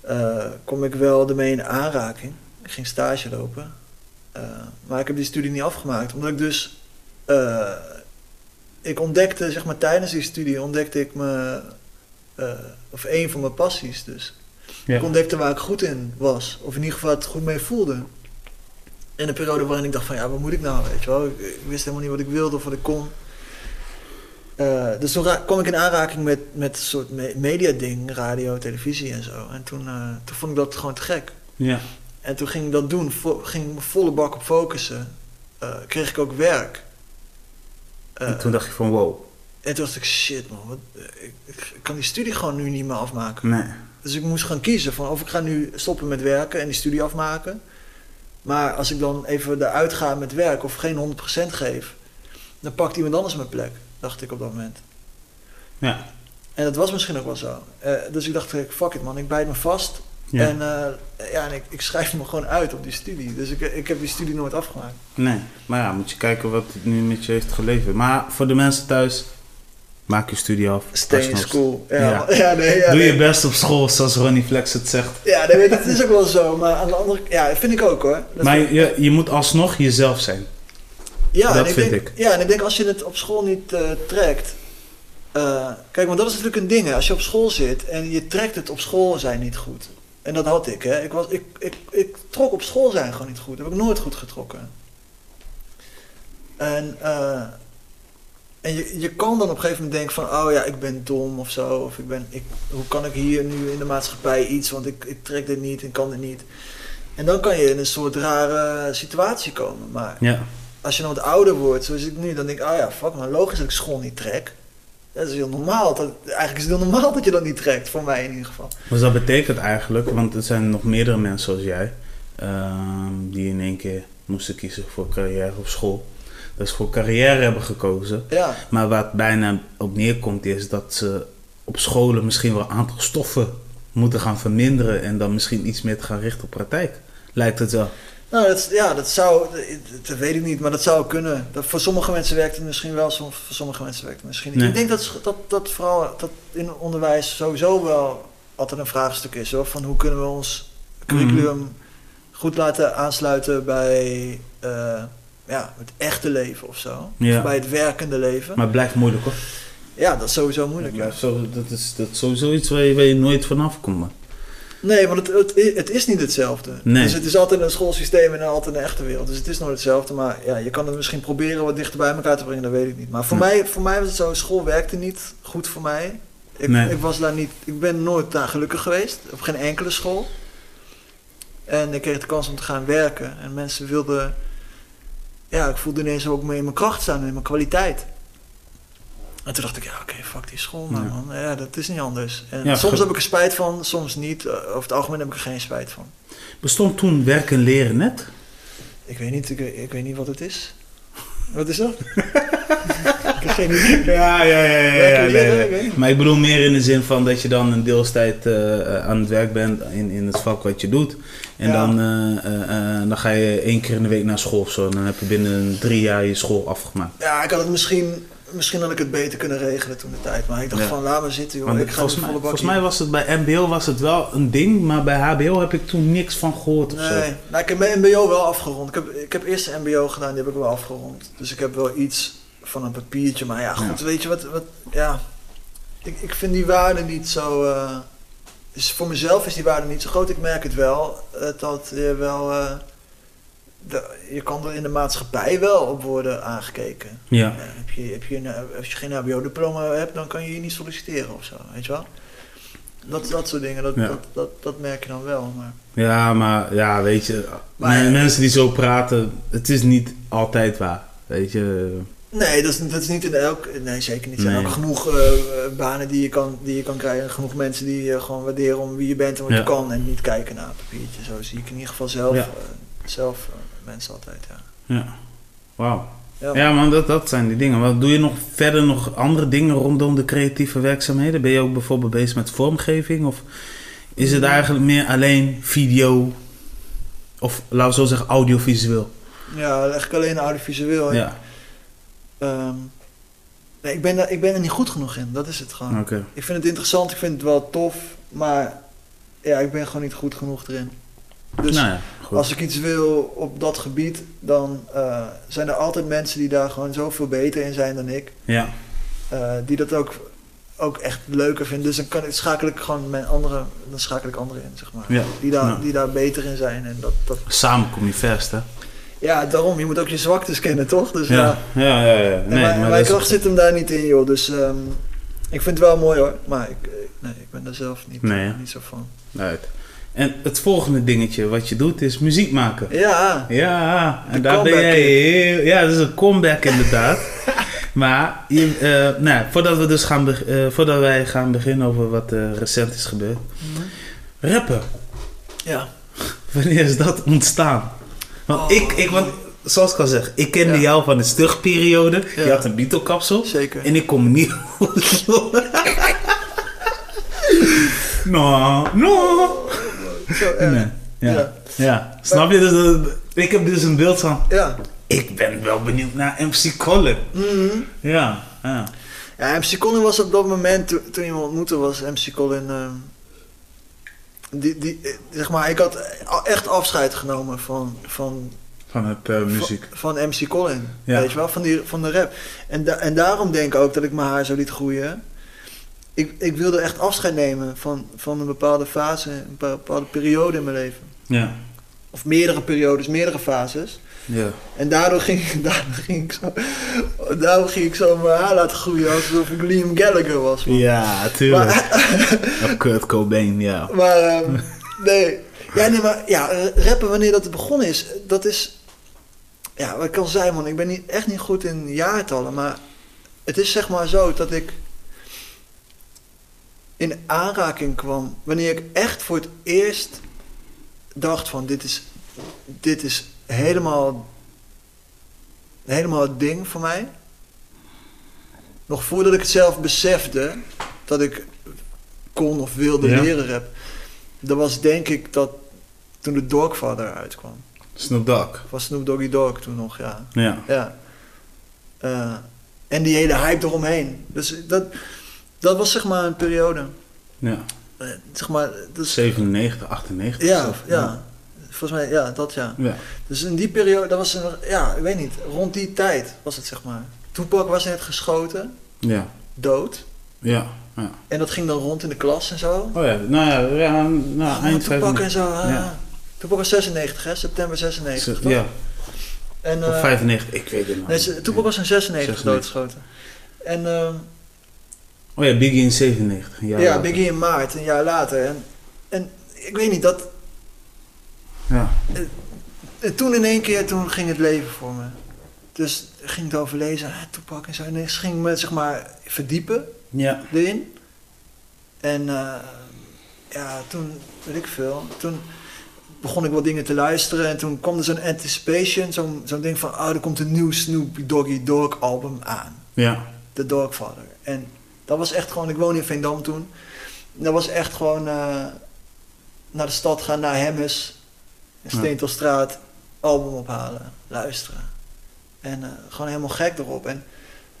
eh kom ik wel ermee in aanraking. Ik ging stage lopen. Eh, maar ik heb die studie niet afgemaakt, omdat ik dus... ik ontdekte, zeg maar tijdens die studie, ontdekte ik me... eh, of een van mijn passies dus. Ja. Ik ontdekte waar ik goed in was. Of in ieder geval het goed mee voelde. In een periode waarin ik dacht van, ja, wat moet ik nou, weet je wel. Ik, ik wist helemaal niet wat ik wilde of wat ik kon. Eh, dus toen kwam ik in aanraking met, met een soort me- mediading, radio, televisie en zo. En toen, eh, toen vond ik dat gewoon te gek. Ja, En toen ging ik dat doen, ging ik me volle bak op focussen. Kreeg ik ook werk. En toen dacht je van wow. En toen dacht ik, shit man, wat, ik, ik kan die studie gewoon nu niet meer afmaken. Nee. Dus ik moest gaan kiezen van of ik ga nu stoppen met werken en die studie afmaken. Maar als ik dan even eruit ga met werk of geen 100% geef, dan pakt iemand anders mijn plek, dacht ik op dat moment. Ja, En dat was misschien ook wel zo. Eh, dus ik dacht, fuck it man, ik bijt me vast. ja. En, eh, ja, en ik, ik schrijf me gewoon uit op die studie. Dus ik, ik heb die studie nooit afgemaakt. Nee, maar ja, moet je kijken wat het nu met je heeft geleverd. Maar voor de mensen thuis, maak je studie af. Stay in school. Ja, Ja. nee, ja, Doe je best op school, zoals Ronnie Flex het zegt. Ja, nee, het is ook wel zo. Maar aan de andere ja, vind ik ook hoor. Dat Maar je, je moet alsnog jezelf zijn. Ja, Dat ik vind denk, ik. Ja, en ik denk als je het op school niet eh, trekt. eh, kijk, want dat is natuurlijk een ding. Hè. Als je op school zit en je trekt het op school zijn niet goed. En dat had ik. Hè. Ik, was, ik, ik, ik trok op school zijn gewoon niet goed. Dat heb ik nooit goed getrokken. En, eh, en je, je kan dan op een gegeven moment denken van... Oh ja, ik ben dom of zo. Of ik ben, ik, hoe kan ik hier nu in de maatschappij iets? Want ik, ik trek dit niet en kan dit niet. En dan kan je in een soort rare situatie komen. Maar Ja. als je nou wat ouder wordt, zoals ik nu, dan denk ik, ah ja, fuck, maar logisch dat ik school niet trek. Dat is heel normaal. Dat, eigenlijk is het heel normaal dat je dat niet trekt, voor mij in ieder geval. Dus dat betekent eigenlijk, want er zijn nog meerdere mensen zoals jij, ehm, die in één keer moesten kiezen voor carrière op school. Dus voor carrière hebben gekozen. Ja, Maar het bijna op neerkomt is dat ze op scholen misschien wel een aantal stoffen moeten gaan verminderen en dan misschien iets meer te gaan richten op praktijk. Lijkt het wel. nou, dat, ja, dat zou, dat, weet ik niet, maar dat zou kunnen. Dat, voor sommige mensen werkt het misschien wel, voor sommige mensen werkt het misschien niet. Nee. Ik denk dat, dat, dat vooral dat in onderwijs sowieso wel altijd een vraagstuk is, hoor. Van hoe kunnen we ons curriculum goed laten aansluiten bij eh, ja, het echte leven of zo. Ja. Of bij het werkende leven. Maar het blijft moeilijk hoor. Ja, dat is sowieso moeilijk. Ja. zo, dat, is, dat is sowieso iets waar je, waar je nooit vanaf komt. man. Nee, want het, het, het is niet hetzelfde. Nee. Dus het is altijd een schoolsysteem en altijd een echte wereld. Dus het is nooit hetzelfde. Maar ja, je kan het misschien proberen wat dichter bij elkaar te brengen, dat weet ik niet. Maar voor, Ja. mij, voor mij was het zo, school werkte niet goed voor mij. Ik, Nee. ik was daar niet, ik ben nooit daar gelukkig geweest. Op geen enkele school. En ik kreeg de kans om te gaan werken. En mensen wilden, ja, ik voelde ineens ook mee in mijn kracht staan, in mijn kwaliteit. En toen dacht ik, ja, oké, fuck die school nou, Ja. man. Ja, dat is niet anders. En Ja, soms heb ik er spijt van, soms niet. Eh, Over het algemeen heb ik er geen spijt van. Bestond toen werk en leren net? Ik weet niet, ik weet niet wat het is. Wat is dat? Ja, ja, ja. nee, nee. Maar ik bedoel meer in de zin van dat je dan een deelstijd eh, aan het werk bent in, in het vak wat je doet. En Ja. dan, eh, dan ga je één keer in de week naar school of zo. En dan heb je binnen drie jaar je school afgemaakt. Ja, ik had het misschien, misschien had ik het beter kunnen regelen toen de tijd. Maar ik dacht van, laat me zitten joh. Want ik ga volgens, mij, volle bak volgens mij was het bij MBO was het wel een ding, maar bij HBO heb ik toen niks van gehoord of Nee, zo. nou, ik heb mijn mbo wel afgerond. Ik heb, ik heb eerst de mbo gedaan, die heb ik wel afgerond. Dus ik heb wel iets van een papiertje. Maar ja, goed, Ja. weet je wat, wat ja... Ik, ik vind die waarde niet zo... eh, dus voor mezelf is die waarde niet zo groot. Ik merk het wel, eh, dat je wel... eh, de- je kan er in de maatschappij wel op worden aangekeken. Ja. Heb je, heb je, een- als je geen HBO-diploma hebt, dan kan je hier niet solliciteren of zo, weet je wel? Dat, dat soort dingen, dat, Ja. dat, dat, dat merk je dan wel. Maar, ja, maar ja, weet je, Maar- men- mensen die zo praten, het is niet altijd waar. Weet je, Nee, dat is, dat is niet in elk... Nee, zeker niet. Er zijn Nee. ook genoeg eh, eh, banen die je, kan, die je kan krijgen. Genoeg mensen die je gewoon waarderen om wie je bent en wat Ja. je kan. En niet kijken naar een papiertje. Zo zie ik in ieder geval zelf, Ja. eh, zelf eh, mensen altijd, ja. ja. Wauw. Ja. Ja, man, dat, dat zijn die dingen. Wat doe je nog verder nog andere dingen rondom de creatieve werkzaamheden? Ben je ook bijvoorbeeld bezig met vormgeving? Of is het eigenlijk meer alleen video? Of laten we zo zeggen, audiovisueel? Ja, eigenlijk alleen audiovisueel. Ja, Ehm, nee, ik ben, daar, ik ben er niet goed genoeg in. Dat is het gewoon. Ik vind het interessant, ik vind het wel tof. Maar ja, ik ben gewoon niet goed genoeg erin. Dus nou ja, goed. als ik iets wil op dat gebied, dan eh, zijn er altijd mensen die daar gewoon zoveel beter in zijn dan ik. Ja, eh, die dat ook, ook echt leuker vinden. Dus dan kan, ik- schakel ik gewoon mijn andere, dan schakel ik anderen in, zeg maar. Ja. Die, daar, Ja. die daar beter in zijn. En dat, dat, samen kom je verst, hè? Ja, daarom, je moet ook je zwaktes kennen, toch? Dus ja. Ja, ja, ja. ja. Nee, mijn, maar mijn dat is- kracht zit hem daar niet in, joh. Dus ehm, ik vind het wel mooi hoor. Maar ik, eh, nee, ik ben daar zelf niet, Nee, niet zo van. Uit. En het volgende dingetje wat je doet is muziek maken. Ja, Ja, en De daar ben jij heel... Ja, dat is een comeback inderdaad. maar je, eh, nou, voordat, we dus gaan eh, voordat wij gaan beginnen over wat eh, recent is gebeurd. Rappen, ja. wanneer is dat ontstaan? Want, Oh. ik, ik, want zoals ik al zeg, ik kende Ja. jou van de stugperiode. Ja. Je had een Beatle-kapsel. Zeker. En ik kom niet... no, no. Zo erg. Nee. Ja. Ja. Ja. snap je? Dus, dat- ik heb dus een beeld van... Ja. Ik ben wel benieuwd naar MC Colin. Mhm. Ja, ja. Ja, MC Colin was op dat moment, toen, toen je me ontmoette, was MC Colin... ehm, die, die, eh, zeg maar, ik had echt afscheid genomen van, van, Van het eh, muziek. van, van MC Colin. Ja. Weet je wel, van, die, van de rap. En, da- en daarom denk ik ook dat ik mijn haar zo liet groeien. Ik, ik wilde echt afscheid nemen van, van een bepaalde fase, een bepaalde periode in mijn leven. Ja. Of meerdere periodes, meerdere fases. Ja. En daardoor ging, daardoor ging ik zo, daardoor ging ik zo mijn haar laten groeien alsof ik Liam Gallagher was. man. Ja, tuurlijk. Maar, Of Kurt Cobain, ja. maar ehm, nee. Ja, nee, maar ja, eh, rappen wanneer dat begonnen is, dat is... Ja, wat ik al zei man, ik ben niet, echt niet goed in jaartallen, maar het is zeg maar zo dat ik in aanraking kwam wanneer ik echt voor het eerst dacht van dit is, dit is helemaal, helemaal het ding voor mij. Nog voordat ik het zelf besefte dat ik kon of wilde Ja. leren rap. Dat was denk ik dat toen de Dogfather uitkwam. Snoop Dogg. Was Snoop Doggy Dogg toen nog, ja. Ja. ja. Eh, en die hele hype eromheen. Dus dat, dat was zeg maar een periode. Ja. Eh, zeg maar, is, 97, 98. ja, of- ja. Volgens mij, ja, dat ja. Ja. Dus in die periode, dat was, een, ja, ik weet niet, rond die tijd was het zeg maar. Tupac was net geschoten, Ja. dood. Ja. ja. En dat ging dan rond in de klas en zo. Oh ja, nou ja, ja nou, Oh, eind Tupac en 95. zo. ah. Ja. Tupac was 96, hè? September 96. toch? Ja, En, of eh, 95, ik weet het nog. nee, Tupac was in 96 96. doodgeschoten. En ehm, Oh ja, Biggie in 97. Ja, ja, Biggie in maart, een jaar later. En, en ik weet niet, dat, Ja. en toen in één keer, toen ging het leven voor me. Dus ging ik erover lezen, ah, Tupac en zo. En ik ging me, zeg maar, verdiepen Ja. erin. En eh, ja, toen, weet ik veel, toen begon ik wat dingen te luisteren. En toen kwam er zo'n anticipation, zo'n zo'n ding van, oh, er komt een nieuw Snoop Doggy Dogg album aan. Ja. The Dogfather. En dat was echt gewoon, ik woonde in Veendam toen. Dat was echt gewoon eh, naar de stad gaan, naar Hemmes. Steentelstraat, album ophalen, luisteren. En eh, gewoon helemaal gek erop. En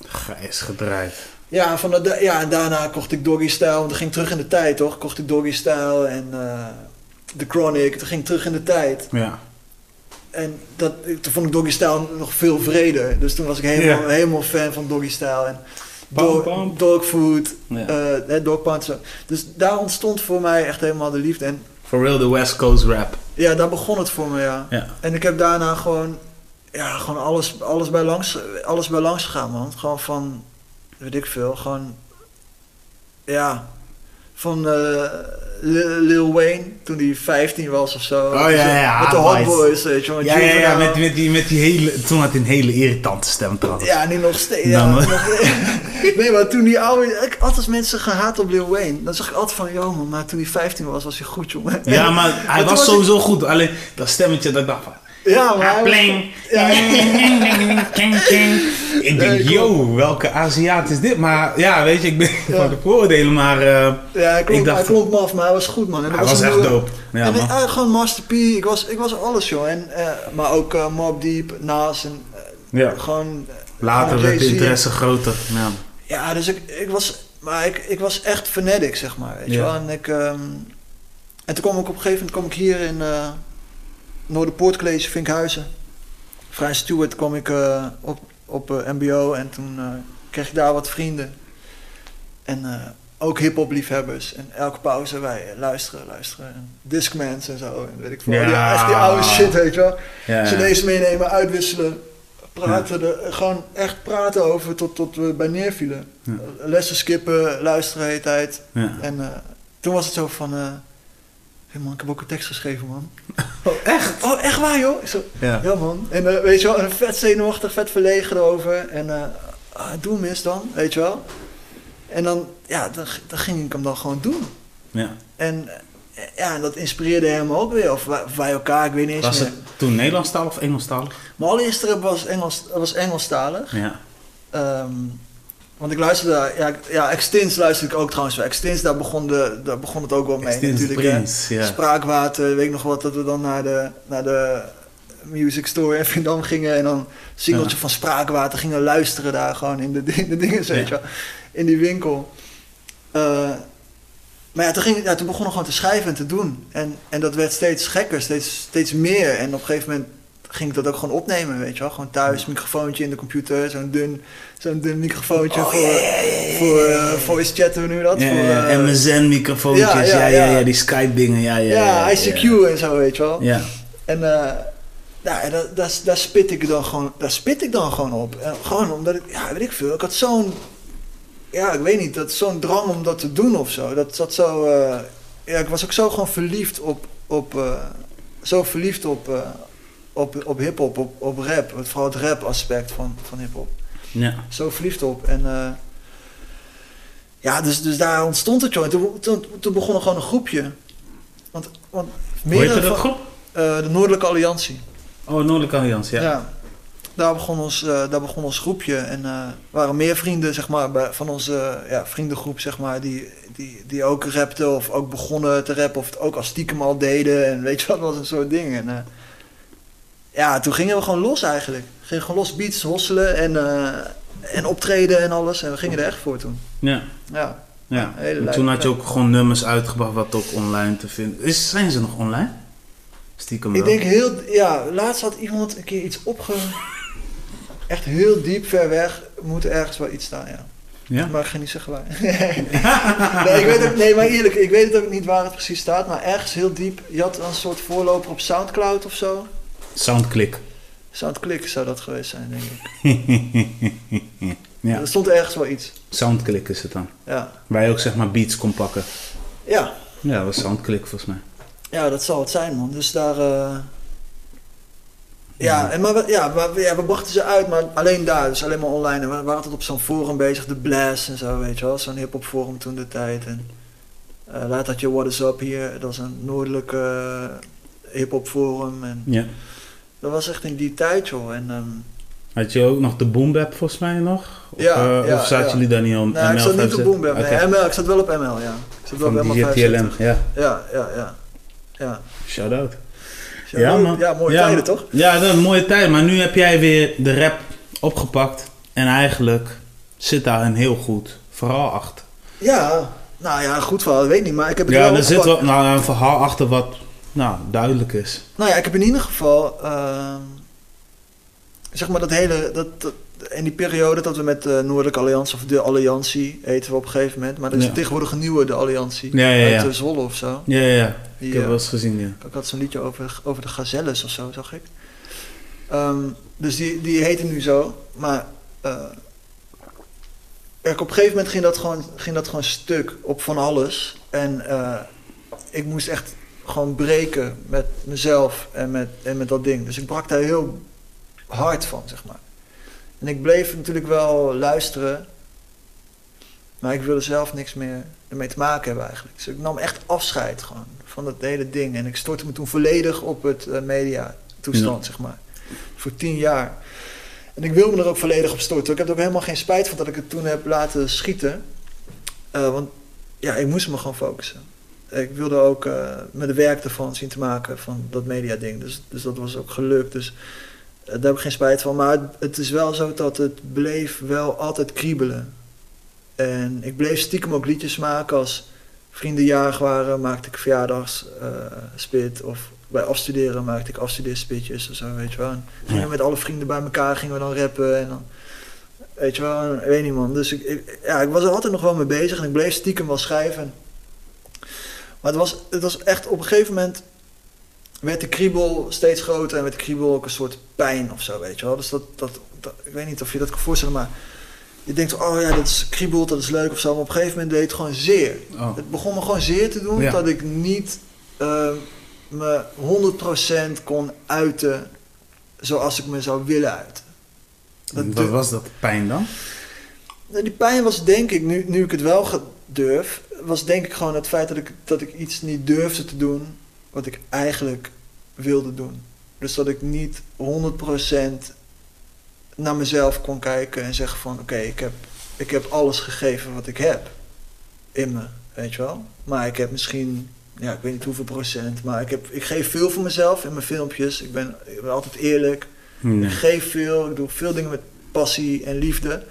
Gijs gedraaid. ja, van de, ja, en daarna kocht ik Doggy Style, want dat ging terug in de tijd toch? Kocht ik Doggy Style en eh The Chronic, dat ging terug in de tijd. Ja. En dat, toen vond ik Doggy Style nog veel vreder. Dus toen was ik helemaal, Ja. helemaal fan van Doggy Style. En Bam, dog, bam. dog food, ja. eh, dog pound. Dus daar ontstond voor mij echt helemaal de liefde. En For real, de West Coast rap. ja, daar begon het voor me, ja. Ja. En ik heb daarna gewoon, ja, gewoon alles, alles, bij langs, alles bij langs gegaan, man. Gewoon van, weet ik veel, gewoon, ja, van eh, Lil, Wayne, toen hij 15 was of zo. Oh, ja, ja, ja, Met de Hot Boys. Weet je wel. Ja, ja, ja, Juvenile. met, met, die, met die hele... Toen had hij een hele irritante stem trouwens. Ja, nu nog steeds. Ja, maar- nog- nee, maar toen die oude... Ik, altijd als mensen gehaat op Lil Wayne, dan zag ik altijd van... Man, maar toen hij 15 was, was hij goed, jongen. Ja, maar hij was was sowieso goed. Alleen dat stemmetje dat ik dacht van... Ja, maar... Pling. Ja. Ik denk, klopt. yo, welke Aziat is dit? Maar ja, weet je, ik ben Ja. van de vooroordelen, maar eh, Ja, hij klonk, Ik dacht- hij klonk maf, maar hij was goed, man. En hij was echt dope. Ja, en man. eh, gewoon Master P, ik was, ik was alles, joh. En, eh, maar ook eh Mob Deep, Nas en Ja. gewoon... Later werd de interesse groter. Ja. Ja, dus ik, ik was... Maar ik, ik was echt fanatic, zeg maar, weet je wel. En ik... ehm, en toen kwam ik op een gegeven moment kwam ik hier in Noorderpoort College, Vinkhuizen. Vrij Stewart kwam ik eh, op, op eh, mbo en toen eh, kreeg ik daar wat vrienden. En ook hip-hop liefhebbers. En elke pauze wij luisteren, luisteren. En Discmans en zo. En weet ik veel. Ja. Die, echt die oude shit, weet je wel. Ja. CD's meenemen, uitwisselen. Praten, er, gewoon echt praten over tot, tot we bij neervielen. Ja. Lessen skippen, luisteren de hele tijd. En toen was het zo van... hey man, ik heb ook een tekst geschreven, man. Oh, echt? Oh, echt waar, joh? Zo, Ja. ja, man. En eh, weet je wel, en vet zenuwachtig, vet verlegen erover. En eh ah, doe hem eens dan, weet je wel. En dan, ja, dan, dan ging ik hem dan gewoon doen. Ja. En eh, ja, en dat inspireerde hem ook weer. Of wij, elkaar, ik weet niet eens Was meer. het toen Nederlandstalig of Engelstalig? Mijn allereerste was, Engels, was Engelstalig. Ja. Ehm, want ik luisterde, ja, ja, Extins luisterde ik ook trouwens wel. Extins, daar begon, de, daar begon het ook wel mee Extins natuurlijk. Prince, ja. Spraakwater, weet ik nog wat, dat we dan naar de, naar de Music Store in Vindam gingen en dan een singeltje Ja. van Spraakwater gingen luisteren daar gewoon in de, in de dingen, weet je wel, in die winkel. Eh, maar ja toen, ging, ja, toen begon ik gewoon te schrijven en te doen. En, en dat werd steeds gekker, steeds, steeds meer. En op een gegeven moment ging ik dat ook gewoon opnemen, weet je wel. Gewoon thuis, microfoontje in de computer, zo'n dun, zo'n dun microfoontje Oh, voor, ja, ja, ja, voor eh, voice chatten, hoe je dat? Voor, ja, eh, MSN-microfoontjes, ja, ja ja, ja, die Skype-dingen, ja, ja. ja, ja, ICQ en zo, weet je wel. Ja. En eh ja, daar, daar, daar spit ik dan gewoon, daar spit ik dan gewoon op. En gewoon omdat ik, ja, weet ik veel, ik had zo'n, ja, ik weet niet, dat zo'n drang om dat te doen of zo. Dat zat zo, ja, ik was ook zo gewoon verliefd op, op zo verliefd op, op, op hip-hop, op, op rap. Vooral het rap aspect van, van hip-hop. Ja. Zo verliefd op. En eh, ja, dus, dus daar ontstond het. En toen, toen, toen begon er gewoon een groepje. Want, want meerdere dat groep? eh, de Noordelijke Alliantie. Oh, Noordelijke Alliantie, ja. Ja. Daar begon ons, eh, daar begon ons groepje. En eh waren meer vrienden, zeg maar, bij, van onze ja, vriendengroep, zeg maar, die, die, die ook rapten of ook begonnen te rappen of het ook als stiekem al deden. En weet je wat, dat was een soort ding. En ja, toen gingen we gewoon los eigenlijk. Gingen gewoon los beats hosselen en, eh, en optreden en alles. En we gingen er echt voor toen. Ja. Ja. ja. En toen had je ook gewoon nummers uitgebracht wat ook online te vinden is. Zijn ze nog online? Stiekem Ik wel. denk heel, ja, laatst had iemand een keer iets opge... Echt heel diep ver weg moet er ergens wel iets staan, ja. Ja? Maar ik ga niet zeggen waar. nee, ik weet ook, nee, maar eerlijk, ik weet het ook niet waar het precies staat. Maar ergens heel diep. Je had een soort voorloper op Soundcloud of zo. Soundclick. Soundclick zou dat geweest zijn, denk ik. ja. Er stond ergens wel iets. Soundclick is het dan. Ja. Waar je ook zeg maar beats kon pakken. Ja, Ja, dat was Soundclick volgens mij. ja dat zal het zijn, man. Dus daar. eh, Ja, en maar, we, ja, maar we- ja, we brachten ze uit, maar alleen daar, dus alleen maar online. En we waren altijd op zo'n forum bezig, de Blast en zo, weet je wel. Zo'n hip-hop forum toen de tijd. En eh, later had je What is Up hier, dat is een noordelijke eh, hip-hop forum. En Ja. Dat was echt in die tijd, joh. En, ehm, Had je ook nog de Boom Bap volgens mij nog? Of, Ja, eh, ja, of zaten ja. jullie daar niet om? nou, ik zat niet op Boom Bap, nee. ML, ik zat wel op ML, ja. Ik zat wel op ML DJ 75. TLM, ja. Ja, ja, ja. Ja, Shout-out. ja, Ja, man. ja mooie tijden, toch? Ja, dat een mooie tijd. Maar nu heb jij weer de rap opgepakt. En eigenlijk zit daar een heel goed verhaal achter. Ja, nou ja, goed verhaal, ik weet niet, maar ik heb het Ja, wel er zit wel nou, een verhaal achter wat nou, duidelijk is. Nou ja, ik heb in ieder geval, ehm, zeg maar dat hele, dat, dat- in die periode dat we met de Noordelijke Alliantie, of de Alliantie, heten we op een gegeven moment, maar er is Ja. tegenwoordig een nieuwe, de Alliantie, Ja, ja, uit eh, Zwolle of zo. Ja, ja, ja. Die, Ik heb eh, wel eens gezien, ja. ik had zo'n liedje over, over de gazelles of zo, zag ik. Ehm, dus die, die heette nu zo, maar... eh, Kijk, op een gegeven moment ging dat gewoon, ging dat gewoon stuk op van alles. En eh, ik moest echt gewoon breken met mezelf en met, en met dat ding. Dus ik brak daar heel hard van, zeg maar. En ik bleef natuurlijk wel luisteren. Maar ik wilde zelf niks meer ermee te maken hebben eigenlijk. Dus ik nam echt afscheid gewoon van dat hele ding. En ik stortte me toen volledig op het uh, media toestand, zeg maar. Voor tien jaar. En ik wil me er ook volledig op storten. Ik heb er ook helemaal geen spijt van dat ik het toen heb laten schieten. Uh, want ja, ik moest me gewoon focussen. Ik wilde ook uh, met de werk ervan zien te maken van dat media ding. Dus, dus dat was ook gelukt. Dus daar heb ik geen spijt van. Maar het, het is wel zo dat het bleef wel altijd kriebelen. En ik bleef stiekem ook liedjes maken als vrienden jarig waren, maakte ik verjaardagsspit. Uh, of bij afstuderen maakte ik afstudeerspitjes of zo, weet je wel. En gingen met alle vrienden bij elkaar, gingen we dan rappen en dan... Weet je wel, ik weet niet man. Dus ik, ik, ja, ik was er altijd nog wel mee bezig en ik bleef stiekem wel schrijven. Maar het was, het was echt op een gegeven moment werd de kriebel steeds groter en werd de kriebel ook een soort pijn of zo, weet je wel. Dus dat, dat, dat ik weet niet of je dat kan voorstellen, maar je denkt, oh ja, dat is kriebelt, dat is leuk of zo. Maar op een gegeven moment deed het gewoon zeer. Oh. Het begon me gewoon zeer te doen Ja. dat ik niet uh, me 100% kon uiten zoals ik me zou willen uiten. Dat Wat was dat pijn dan? Nou, die pijn was denk ik, nu, nu ik het wel durf, was denk ik gewoon het feit dat ik, dat ik iets niet durfde te doen wat ik eigenlijk wilde doen. Dus dat ik niet 100% naar mezelf kon kijken en zeggen van oké, ik, heb, ik heb alles gegeven wat ik heb in me, weet je wel. Maar ik heb misschien, ja, ik weet niet hoeveel procent, maar ik, heb, ik geef veel van mezelf in mijn filmpjes. Ik ben, ik ben altijd eerlijk. Nee. Ik geef veel, ik doe veel dingen met passie en liefde.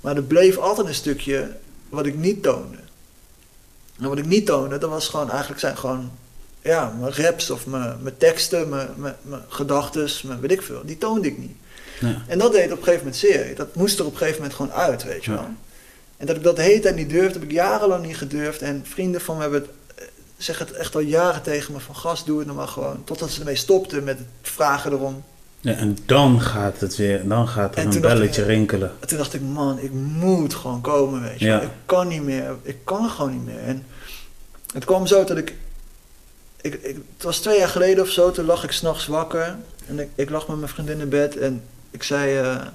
Maar er bleef altijd een stukje wat ik niet toonde. En wat ik niet toonde, dat was gewoon, eigenlijk zijn gewoon, ja, mijn raps of mijn, mijn teksten, mijn, mijn, mijn gedachten, mijn weet ik veel. Die toonde ik niet. Ja. En dat deed op een gegeven moment zeer. Dat moest er op een gegeven moment gewoon uit, weet je Ja. wel. En dat ik dat de hele tijd niet durfde, heb ik jarenlang niet gedurfd. En vrienden van me hebben het, eh, zeggen het echt al jaren tegen me van gast, doe het nou maar gewoon. Totdat ze ermee stopten met het vragen erom. Ja, en dan gaat het weer, dan gaat er En een ik, belletje rinkelen. En toen dacht ik, man, ik moet gewoon komen, weet je Ja. Ik kan niet meer, ik kan gewoon niet meer. En het kwam zo dat ik, ik, ik het was twee jaar geleden of zo, toen lag ik s'nachts wakker. En ik, ik lag met mijn vriendin in bed en ik zei, eh, eh,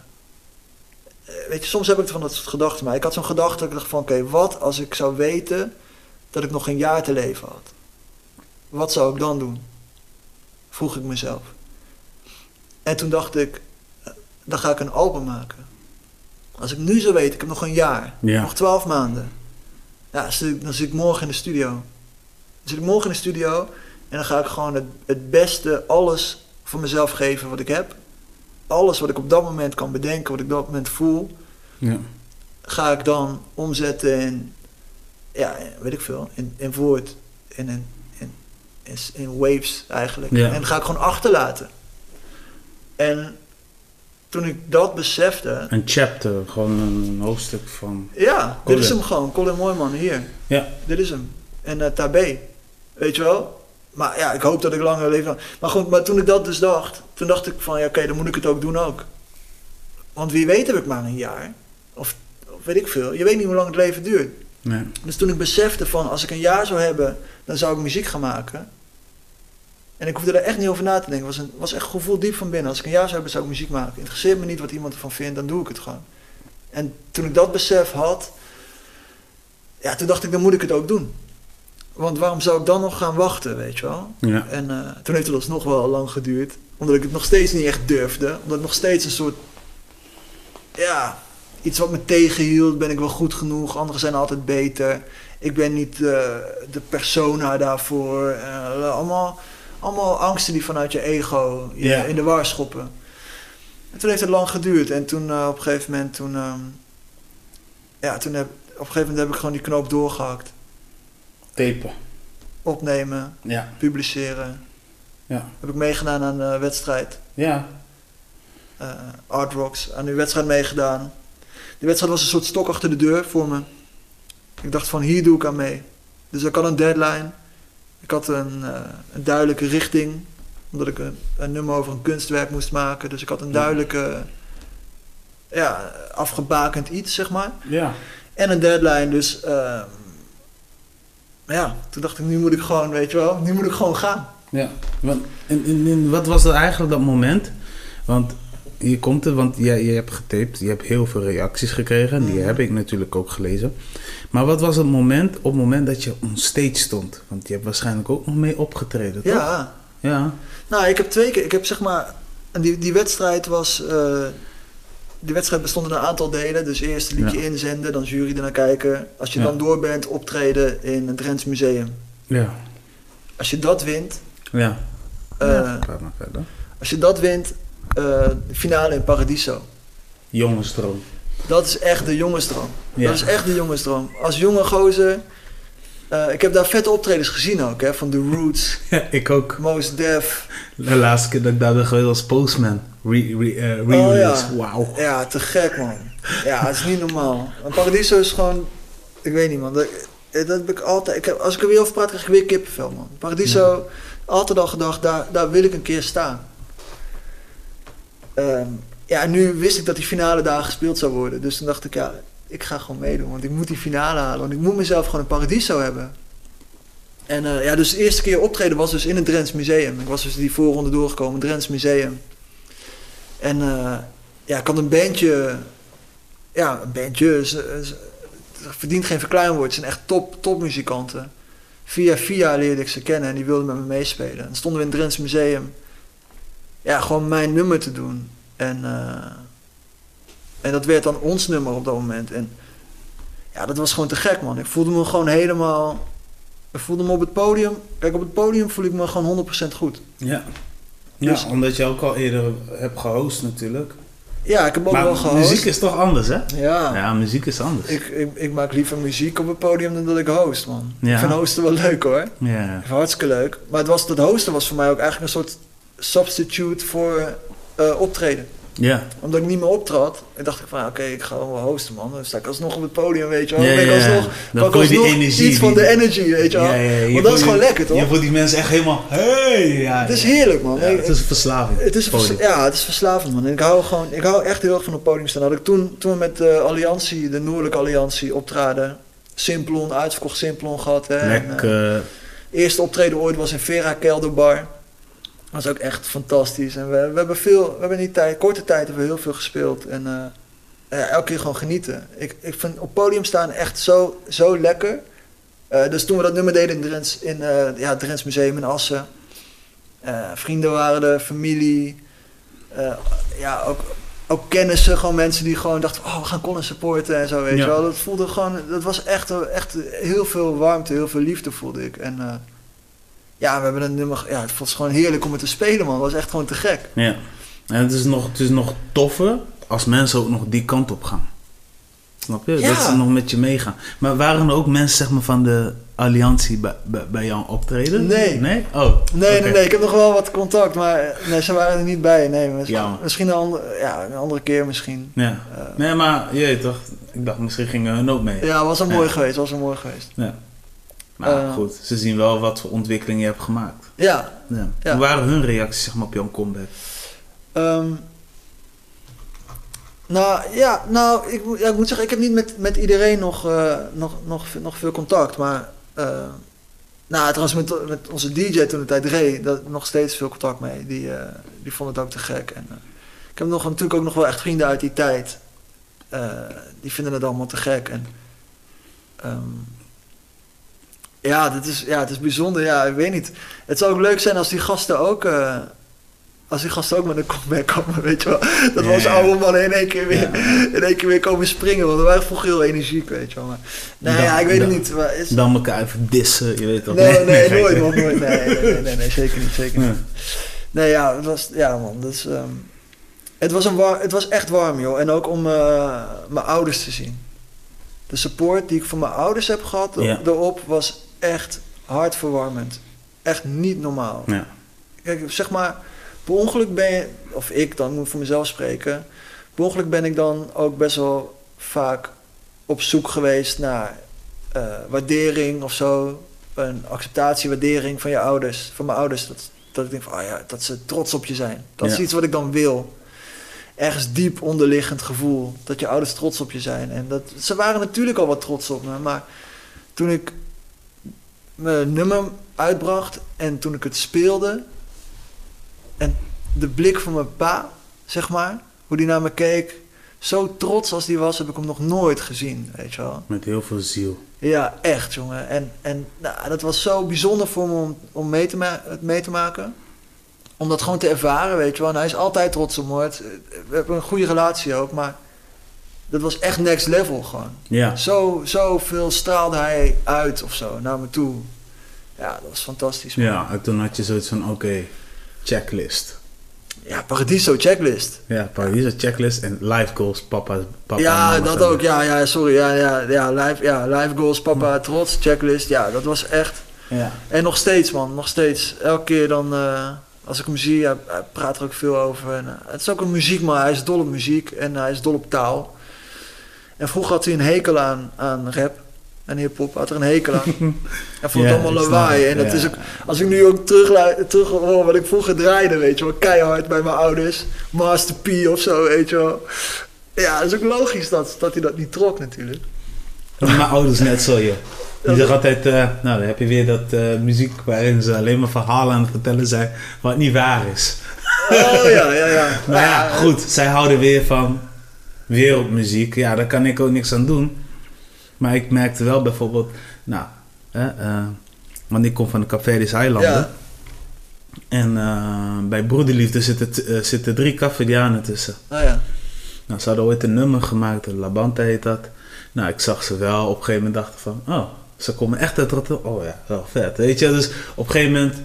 weet je, soms heb ik van dat soort gedachten. Maar ik had zo'n gedachte dat ik dacht van, oké, wat als ik zou weten dat ik nog een jaar te leven had? Wat zou ik dan doen? Vroeg ik mezelf. En toen dacht ik, eh, dan ga ik een album maken. Als ik nu zou weten, ik heb nog een jaar, Ja. nog twaalf maanden. Ja, zit ik- dan zit ik morgen in de studio. Dan zit ik morgen in de studio en dan ga ik gewoon het, het beste, alles van mezelf geven wat ik heb. Alles wat ik op dat moment kan bedenken, wat ik op dat moment voel, Ja. ga ik dan omzetten in, ja, weet ik veel, in, in woord, in, in, in, in, in waves eigenlijk. Ja. En ga ik gewoon achterlaten. En toen ik dat besefte, Een chapter, gewoon een hoofdstuk van... ja, Colin. dit is hem gewoon, Colin Mooiman, hier. Ja. Dit is hem. En uh, Tabé, weet je wel? Maar ja, ik hoop dat ik langer leef. Maar goed, maar toen ik dat dus dacht, toen dacht ik van, ja oké, dan moet ik het ook doen ook. Want wie weet heb ik maar een jaar. Of, of weet ik veel. Je weet niet hoe lang het leven duurt. Nee. Dus toen ik besefte van, als ik een jaar zou hebben, dan zou ik muziek gaan maken. En ik hoefde er echt niet over na te denken. Het was, een, was echt een gevoel diep van binnen. Als ik een jaar zou hebben, zou ik muziek maken. Interesseert me niet wat iemand ervan vindt, dan doe ik het gewoon. En toen ik dat besef had, ja, toen dacht ik, dan moet ik het ook doen. Want waarom zou ik dan nog gaan wachten, weet je wel? Ja. En uh, toen heeft het alsnog wel lang geduurd. Omdat ik het nog steeds niet echt durfde. Omdat het nog steeds een soort... Ja, iets wat me tegenhield. Ben ik wel goed genoeg? Anderen zijn altijd beter. Ik ben niet uh, de persona daarvoor. Uh, allemaal, allemaal angsten die vanuit je ego je in de war schoppen. En toen heeft het lang geduurd. En toen uh, op een gegeven moment... Toen, um, ja, toen heb, op een gegeven moment heb ik gewoon die knoop doorgehakt. Tapen. Opnemen, Ja. publiceren. Ja. Heb ik meegedaan aan een wedstrijd. Ja. Uh, Art Rocks, aan die wedstrijd meegedaan. Die wedstrijd was een soort stok achter de deur voor me. Ik dacht van hier doe ik aan mee. Dus ik had een deadline. Ik had een, uh, een duidelijke richting. Omdat ik een, een, nummer over een kunstwerk moest maken. Dus ik had een duidelijke ja, afgebakend iets, zeg maar. Ja. En een deadline, dus ehm, ja, toen dacht ik, nu moet ik gewoon, weet je wel, nu moet ik gewoon gaan. Ja. Want, en wat was dat eigenlijk dat moment? Want je komt er, want jij, je hebt getaped, je hebt heel veel reacties gekregen. en Die heb ik natuurlijk ook gelezen. Maar wat was het moment, op het moment dat je on stage stond? Want je hebt waarschijnlijk ook nog mee opgetreden, toch? Ja, Ja. nou, ik heb twee keer, ik heb zeg maar, en die, die wedstrijd was, eh, die wedstrijd bestond in een aantal delen. Dus eerst een liedje Ja. inzenden, dan jury ernaar kijken. Als je Ja. dan door bent, optreden in het Drents Museum. Ja. Als je dat wint, Ja. eh, ja. Praat maar verder. als je dat wint, eh, finale in Paradiso. Jongensdroom. Dat is echt de jongensdroom. Ja. Dat is echt de jongensdroom. Als jonge gozer, eh, ik heb daar vette optredens gezien ook, hè, van The Roots, Ja, ik ook. Mos Def. De laatste keer dat ik daar ben geweest als postman. Re- re- eh, Oh, ja. Wauw. Ja, te gek man. Ja, het is niet normaal. En Paradiso is gewoon, ik weet niet man. Dat, dat heb ik altijd, ik heb, als ik er weer over praat, krijg ik weer kippenvel man. Paradiso, altijd al gedacht, daar, daar wil ik een keer staan. Ehm, ja, en nu wist ik dat die finale daar gespeeld zou worden. Dus toen dacht ik, ja, ik ga gewoon meedoen. Want ik moet die finale halen. Want ik moet mezelf gewoon een Paradiso hebben. En eh, ja, dus de eerste keer optreden was dus in het Drents Museum. Ik was dus die voorronde doorgekomen, Drents Museum. En eh, ja, ik had een bandje. Ja, een bandje. Ze, ze- verdient geen verkleinwoord. Het zijn echt top, topmuzikanten. Via via leerde ik ze kennen en die wilden met me meespelen. En stonden we in het Drents Museum. Ja, gewoon mijn nummer te doen. En, eh, en dat werd dan ons nummer op dat moment. En ja, dat was gewoon te gek, man. Ik voelde me gewoon helemaal. Ik voelde me op het podium. Kijk, op het podium voel ik me gewoon 100% goed. Ja. Ja, Dus- omdat je ook al eerder hebt gehost natuurlijk. Ja, ik heb ook maar wel gehost. muziek is toch anders, hè? Ja. Ja, muziek is anders. Ik, ik, ik maak liever muziek op het podium dan dat ik host, man. Ja. Ik vind hosten wel leuk hoor. Ja. Hartstikke leuk. Maar het, was, het hosten was voor mij ook eigenlijk een soort substitute voor eh, optreden. Ja. Omdat ik niet meer optrad, ik dacht ik van oké, ik ga wel hosten man. Dan sta ik alsnog op het podium, weet je wel. Ja, ja, ja. alsnog, Dan kan ik je die alsnog energie, iets van die- de energy, weet je wel. Je Want dat is gewoon lekker toch? Je voelt die mensen echt helemaal, hey! Ja, het is heerlijk man. Ik- het is een verslaving. Het is, vers- ja, het is verslavend, man. En ik hou, gewoon, ik hou echt heel erg van op het podium staan. Had ik toen, toen we met de Alliantie, de Noordelijke Alliantie, optraden. Simplon, uitverkocht Simplon gehad. Hè. En, eh, Lekker. eerste optreden ooit was in Vera Kelderbar. Was ook echt fantastisch. En we, we hebben veel, we hebben in die tijd, korte tijd hebben we heel veel gespeeld. En eh, elke keer gewoon genieten. Ik, ik vind op podium staan echt zo, zo lekker. Eh, dus toen we dat nummer deden in, Drents, in eh, ja, het Drents Museum in Assen. vrienden waren er, familie. ja, ook, ook kennissen, gewoon mensen die gewoon dachten, oh, we gaan Colin supporten en zo, weet Ja. je wel. Dat voelde gewoon, dat was echt, echt heel veel warmte, heel veel liefde voelde ik. En ja, we hebben een nummer, ja, het was gewoon heerlijk om het te spelen, man. Het was echt gewoon te gek. Ja. En het is, nog, het is nog toffer als mensen ook nog die kant op gaan. Snap je? Ja. Dat ze nog met je meegaan. Maar waren er ook mensen zeg maar, van de alliantie bij, bij, bij jou optreden? Nee. Nee? Oh. Nee, nee, nee, ik heb nog wel wat contact, maar nee, ze waren er niet bij. Nee, misschien, een, andere, ja, een andere keer misschien. Ja. Eh, Nee, maar je toch, ik dacht misschien gingen hun ook mee. ja, was Ja. mooi geweest, was wel mooi geweest. Ja. Maar Eh. goed, ze zien wel wat voor ontwikkeling je hebt gemaakt. Ja, Ja. Ja. Hoe waren hun reacties zeg maar, op jouw comeback? Ehm, nou ja, nou, ik, ja, ik moet zeggen, ik heb niet met, met iedereen nog, eh, nog, nog, nog veel contact. Maar, eh, nou, trouwens, met, met onze DJ toen de tijd, Ray, dat nog steeds veel contact mee. Die, die vond het ook te gek. En, ik heb nog, natuurlijk ook nog wel echt vrienden uit die tijd. Die vinden het allemaal te gek. En, ehm, ja, dit is, ja, het is bijzonder. Ja, ik weet niet. Het zou ook leuk zijn als die gasten ook. eh, als die gasten ook met een comeback komen, weet je wel. Dat ja. oude mannen in één keer weer, in één keer weer komen springen. Want we waren vroeger heel energiek, weet je wel. Maar, nee, Dan- ja, ik weet het niet. Maar is, Dan elkaar even dissen, je weet toch? nee, nee, gek. nooit, man, nooit. Nee, nee, nee, nee, nee, zeker niet, zeker niet. Nee, ja, het was, ja man, dus, ehm, het, was een war, het was echt warm, joh. En ook om eh, mijn ouders te zien. De support die ik van mijn ouders heb gehad erop was echt hartverwarmend. Echt niet normaal. Ja. Kijk, zeg maar, per ongeluk ben je, of ik dan moet voor mezelf spreken, per ongeluk ben ik dan ook best wel vaak op zoek geweest naar eh, waardering of zo. Een acceptatie, waardering van je ouders, van mijn ouders. Dat, dat ik denk van, ah ja, dat ze trots op je zijn. Dat is iets wat ik dan wil. ergens diep onderliggend gevoel dat je ouders trots op je zijn. En dat, ze waren natuurlijk al wat trots op me, maar toen ik mijn nummer uitbracht en toen ik het speelde en de blik van mijn pa, zeg maar, hoe die naar me keek, zo trots als die was, heb ik hem nog nooit gezien, weet je wel. Met heel veel ziel. Ja, echt, jongen. En, en nou, dat was zo bijzonder voor me om, om mee, te het mee te maken. Om dat gewoon te ervaren, weet je wel. En hij is altijd trots op me. We hebben een goede relatie ook, maar dat was echt next level gewoon. Ja. Zo, zoveel straalde hij uit of zo naar me toe. Ja, dat was fantastisch. man. Ja, en toen had je zoiets van, oké, checklist. Ja, Paradiso checklist. Ja, Paradiso checklist en life goals, papa, papa ja, dat ook. Ja, ja, sorry. Ja, ja, ja, live, ja, live goals, papa, trots, checklist. Ja, dat was echt... Ja. En nog steeds, man. Nog steeds. Elke keer dan, eh, als ik hem zie, hij, hij praat er ook veel over. En, eh, het is ook een muziekman. Hij is dol op muziek en hij is dol op taal. En vroeger had hij een hekel aan, aan rap en hip-hop. Had er een hekel aan. Hij vond het allemaal lawaai. En dat is ook, als ik nu ook terug, terug hoor wat ik vroeger draaide, weet je wel. Keihard bij mijn ouders. Master P of zo, weet je wel. Ja, dat is ook logisch dat, dat hij dat niet trok natuurlijk. Mijn ouders net zo, joh. Die zeggen altijd, eh, nou dan heb je weer dat eh, muziek waarin ze alleen maar verhalen aan het vertellen zijn wat niet waar is. Oh ja, ja, ja. Maar ja, goed, zij houden weer van wereldmuziek. Ja, daar kan ik ook niks aan doen. Maar ik merkte wel bijvoorbeeld, nou, hè, eh, want ik kom van de Café Eilanden. Ja. En eh, bij Broederliefde zitten, eh, zitten drie Cafedianen tussen. Oh ja. Nou, ze hadden ooit een nummer gemaakt, La Banda heet dat. Nou, ik zag ze wel. Op een gegeven moment dacht ik van, oh, ze komen echt uit Rotterdam. Oh ja, wel vet, weet je. Dus op een gegeven moment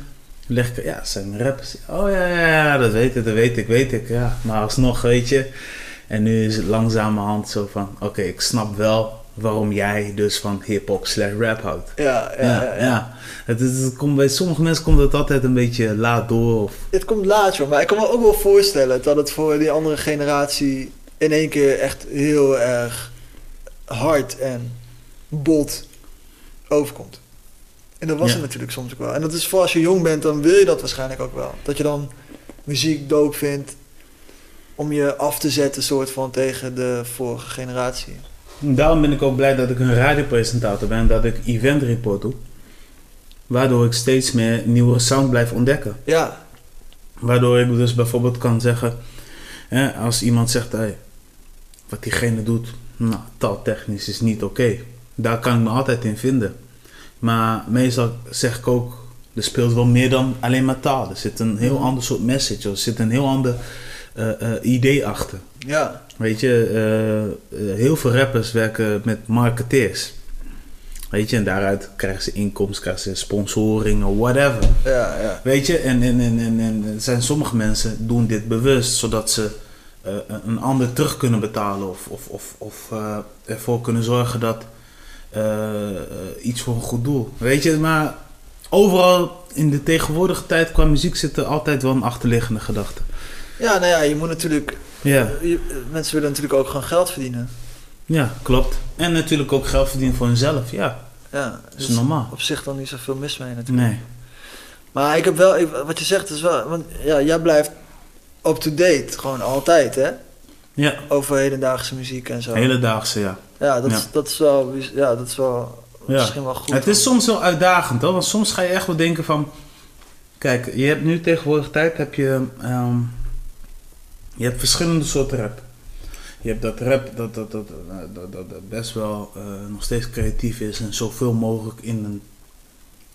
leg ik, ja, ze zijn rappers. Oh ja, ja, ja, dat weet ik, dat weet ik, weet ik. Ja, maar alsnog, weet je. En nu is het langzamerhand zo van, oké, ik snap wel waarom jij dus van hip-hop slash rap houdt. Ja, ja, Ja, ja, ja. Het, is, het komt, bij sommige mensen komt het altijd een beetje laat door. Of, Het komt laat, joh. Maar ik kan me ook wel voorstellen dat het voor die andere generatie in één keer echt heel erg hard en bot overkomt. En dat was Ja. het natuurlijk soms ook wel. En dat is voor als je jong bent, dan wil je dat waarschijnlijk ook wel. Dat je dan muziek doop vindt om je af te zetten, soort van tegen de vorige generatie. Daarom ben ik ook blij dat ik een radiopresentator ben, dat ik event report doe. Waardoor ik steeds meer nieuwe sound blijf ontdekken. Ja, Waardoor ik dus bijvoorbeeld kan zeggen, hè, als iemand zegt, hey, wat diegene doet, nou, taaltechnisch is niet oké. Daar kan ik me altijd in vinden. Maar meestal zeg ik ook, er speelt wel meer dan alleen maar taal. Er zit een heel Mhm. ander soort message, er zit een heel ander idee achter. ja, Weet je, eh, eh, heel veel rappers werken met marketeers. Weet je, en daaruit krijgen ze inkomsten, krijgen ze sponsoring, whatever. ja, ja. Weet je, en, en, en, en, en zijn sommige mensen doen dit bewust, zodat ze eh, een ander terug kunnen betalen of, of, of, of eh, ervoor kunnen zorgen dat eh, eh, iets voor een goed doel. Weet je, maar overal in de tegenwoordige tijd qua muziek zit er altijd wel een achterliggende gedachte. Ja, nou ja, je moet natuurlijk... Ja. je- mensen willen natuurlijk ook gewoon geld verdienen. Ja, klopt. En natuurlijk ook geld verdienen voor hunzelf. Ja, Ja, dat is dus normaal. op zich dan niet zoveel mis mee natuurlijk. Nee. Maar ik heb wel, ik- wat je zegt is wel, want ja, jij blijft up-to-date, gewoon altijd, hè? Ja, Over hedendaagse muziek en zo. hedendaagse, ja. Ja, dat, Ja. Is, dat is wel, ja, dat is wel Ja. misschien wel goed. Het is soms wel uitdagend hoor, want soms ga je echt wel denken van... Kijk, je hebt nu tegenwoordig tijd, heb je... ehm, je hebt verschillende soorten rap. Je hebt dat rap dat, dat, dat, dat, dat, dat- dat best wel eh, nog steeds creatief is en zoveel mogelijk in een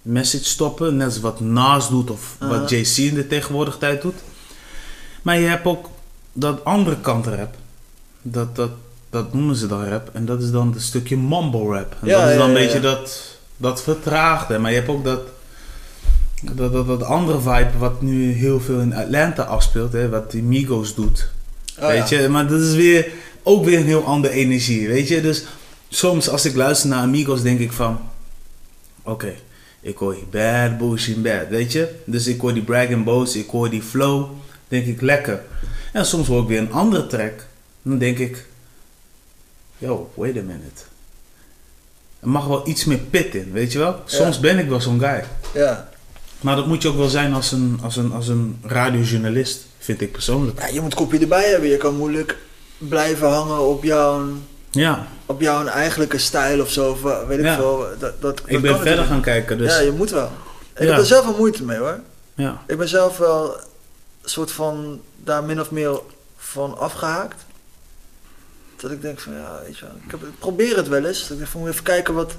message stoppen. Net als wat Nas doet of Aha. wat JC in de tegenwoordige tijd doet. Maar je hebt ook dat andere kant rap. Dat, dat, dat noemen ze dan rap. En dat is dan het stukje mumble rap. En Ja, dat is dan ja, een beetje dat, dat vertraagde. Maar je hebt ook dat, dat, dat, dat andere vibe wat nu heel veel in Atlanta afspeelt. Hè, wat die Migos doet. Oh, weet ja. je, maar dat is weer ook weer een heel andere energie. Weet je, dus soms als ik luister naar Amigos denk ik van... Oké, ik hoor die bad bullshit bad, weet je. Dus ik hoor die brag and boast, ik hoor die flow. Denk ik lekker. En soms hoor ik weer een andere track. Dan denk ik... Yo, wait a minute. Er mag wel iets meer pit in, weet je wel. Soms ben ik wel zo'n guy. Ja, Maar dat moet je ook wel zijn als een, als een, als een radiojournalist, vind ik persoonlijk. Ja, je moet kopje erbij hebben. Je kan moeilijk blijven hangen op jouw, Ja, op jouw eigenlijke stijl of zo. Of, weet ik Ja. veel. Dat, dat, ik ben verder gaan kijken, dus Ja, je moet wel. Ik heb er zelf wel moeite mee hoor. ja. Ik ben zelf wel een soort van daar min of meer van afgehaakt. Dat ik denk van ja, weet je wel, ik, heb, ik probeer het wel eens. Dat ik denk van, even kijken wat,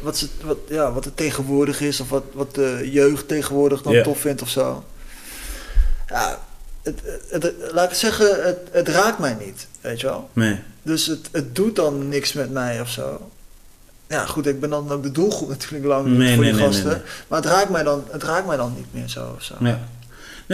wat, ze, wat, ja, wat er tegenwoordig is. Of wat, wat de jeugd tegenwoordig dan tof vindt of zo. Ja, het, het, het- laat ik zeggen, het, het raakt mij niet, weet je wel. Nee. Dus het, het doet dan niks met mij of zo. Ja, goed, ik ben dan ook de doelgroep natuurlijk lang niet voor nee, die gasten. nee. Maar het raakt, mij dan, het raakt mij dan niet meer zo of zo. Ja.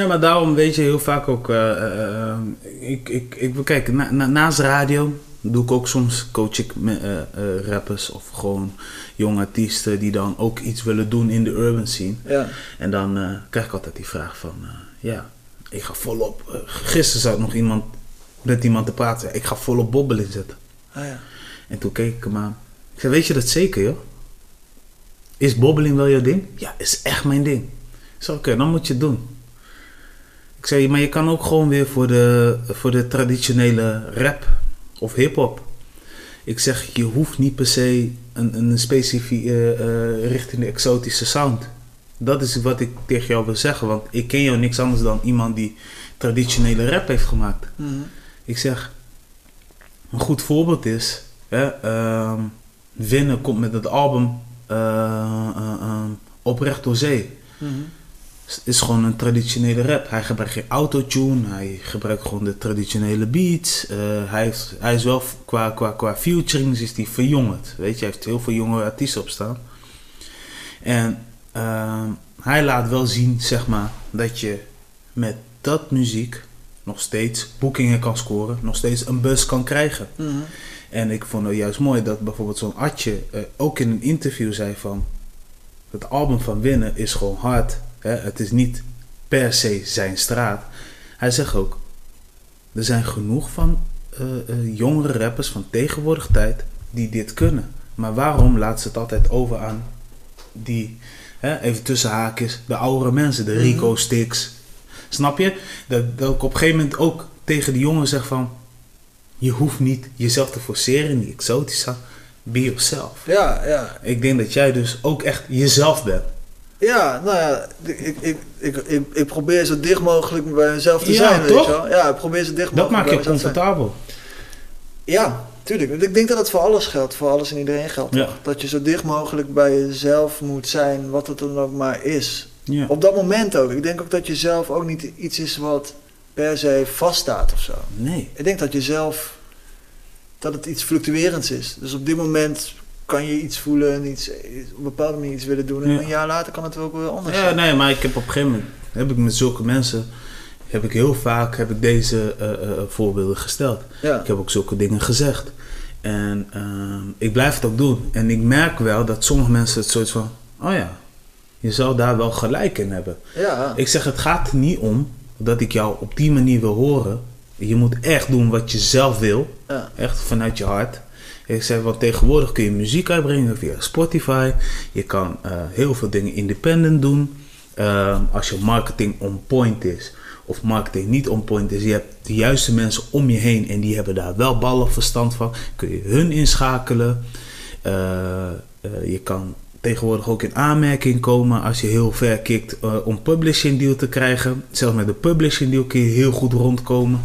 Maar daarom weet je heel vaak ook. eh, eh, eh, ik, ik, ik, kijk, na, na- naast radio doe ik ook soms coach ik me- eh, eh, rappers of gewoon jonge artiesten die dan ook iets willen doen in de urban scene. Ja. En dan eh, krijg ik altijd die vraag van, ja, ik ga volop. gisteren zat nog iemand met iemand te praten. Ik ga volop bobbel inzetten. Ah, ja. En toen keek ik hem aan. Ik zei, weet je dat zeker, joh? Is bobbeling wel jouw ding? Ja, is echt mijn ding. Ik zei, oké, dan moet je het doen. Ik zei, maar je kan ook gewoon weer voor de, voor de traditionele rap of hip-hop. Ik zeg, je hoeft niet per se een, een specifieke eh, richting de exotische sound. Dat is wat ik tegen jou wil zeggen, want ik ken jou niks anders dan iemand die traditionele rap heeft gemaakt. Mhm. Ik zeg, een goed voorbeeld is, hè, ehm, Winnen komt met het album ehm, Oprecht door Zee. Mhm. Is gewoon een traditionele rap. Hij gebruikt geen autotune, hij gebruikt gewoon de traditionele beats. Eh, hij, heeft, hij is wel qua, qua, qua featurings is hij verjongerd. Weet je, hij heeft heel veel jonge artiesten op staan. En ehm, hij laat wel zien, zeg maar, dat je met dat muziek nog steeds boekingen kan scoren, nog steeds een bus kan krijgen. Mhm. En ik vond het juist mooi dat bijvoorbeeld zo'n Atje eh, ook in een interview zei van... Het album van Winnen is gewoon hard. Het is niet per se zijn straat. Hij zegt ook... Er zijn genoeg van eh, eh, jongere rappers van tegenwoordig tijd die dit kunnen. Maar waarom laat ze het altijd over aan die... Hè, even tussen haakjes, de oudere mensen, de Mhm. Rico Sticks. Snap je? Dat, dat ik op een gegeven moment ook tegen die jongen zeg van... Je hoeft niet jezelf te forceren in die exotische. Be yourself. Ja, ja. Ik denk dat jij dus ook echt jezelf bent. Ja, nou ja, ik, ik, ik, ik, ik probeer zo dicht mogelijk bij mezelf te Ja, zijn, weet toch? je wel. Ja, ik probeer zo dicht mogelijk Dat maakt bij je mezelf te zijn. comfortabel. Ja, tuurlijk. Ik denk dat het voor alles geldt, voor alles en iedereen geldt. Ja. Dat je zo dicht mogelijk bij jezelf moet zijn, wat het dan ook maar is. Ja. Op dat moment ook. Ik denk ook dat je zelf ook niet iets is wat per se vaststaat of zo. Nee. Ik denk dat je zelf, dat het iets fluctuerends is. Dus op dit moment kan je iets voelen en iets, op een bepaalde manier iets willen doen. En Ja. een jaar later kan het wel ook weer anders Ja, zijn. nee, maar ik heb op een gegeven moment, heb ik met zulke mensen, heb ik heel vaak heb ik deze eh, eh, voorbeelden gesteld. Ja. Ik heb ook zulke dingen gezegd. En ehm, ik blijf het ook doen. En ik merk wel dat sommige mensen het soort van, oh ja, je zou daar wel gelijk in hebben. Ja. Ik zeg, het gaat er niet om dat ik jou op die manier wil horen. Je moet echt doen wat je zelf wil. Echt vanuit je hart. Ik zeg, want tegenwoordig kun je muziek uitbrengen via Spotify. Je kan eh, heel veel dingen independent doen. Ehm, als je marketing on point is of marketing niet on point is, je hebt de juiste mensen om je heen en die hebben daar wel ballen verstand van, kun je hun inschakelen. Eh, eh, je kan tegenwoordig ook in aanmerking komen als je heel ver kikt om publishing deal te krijgen. Zelfs met de publishing deal kun je heel goed rondkomen.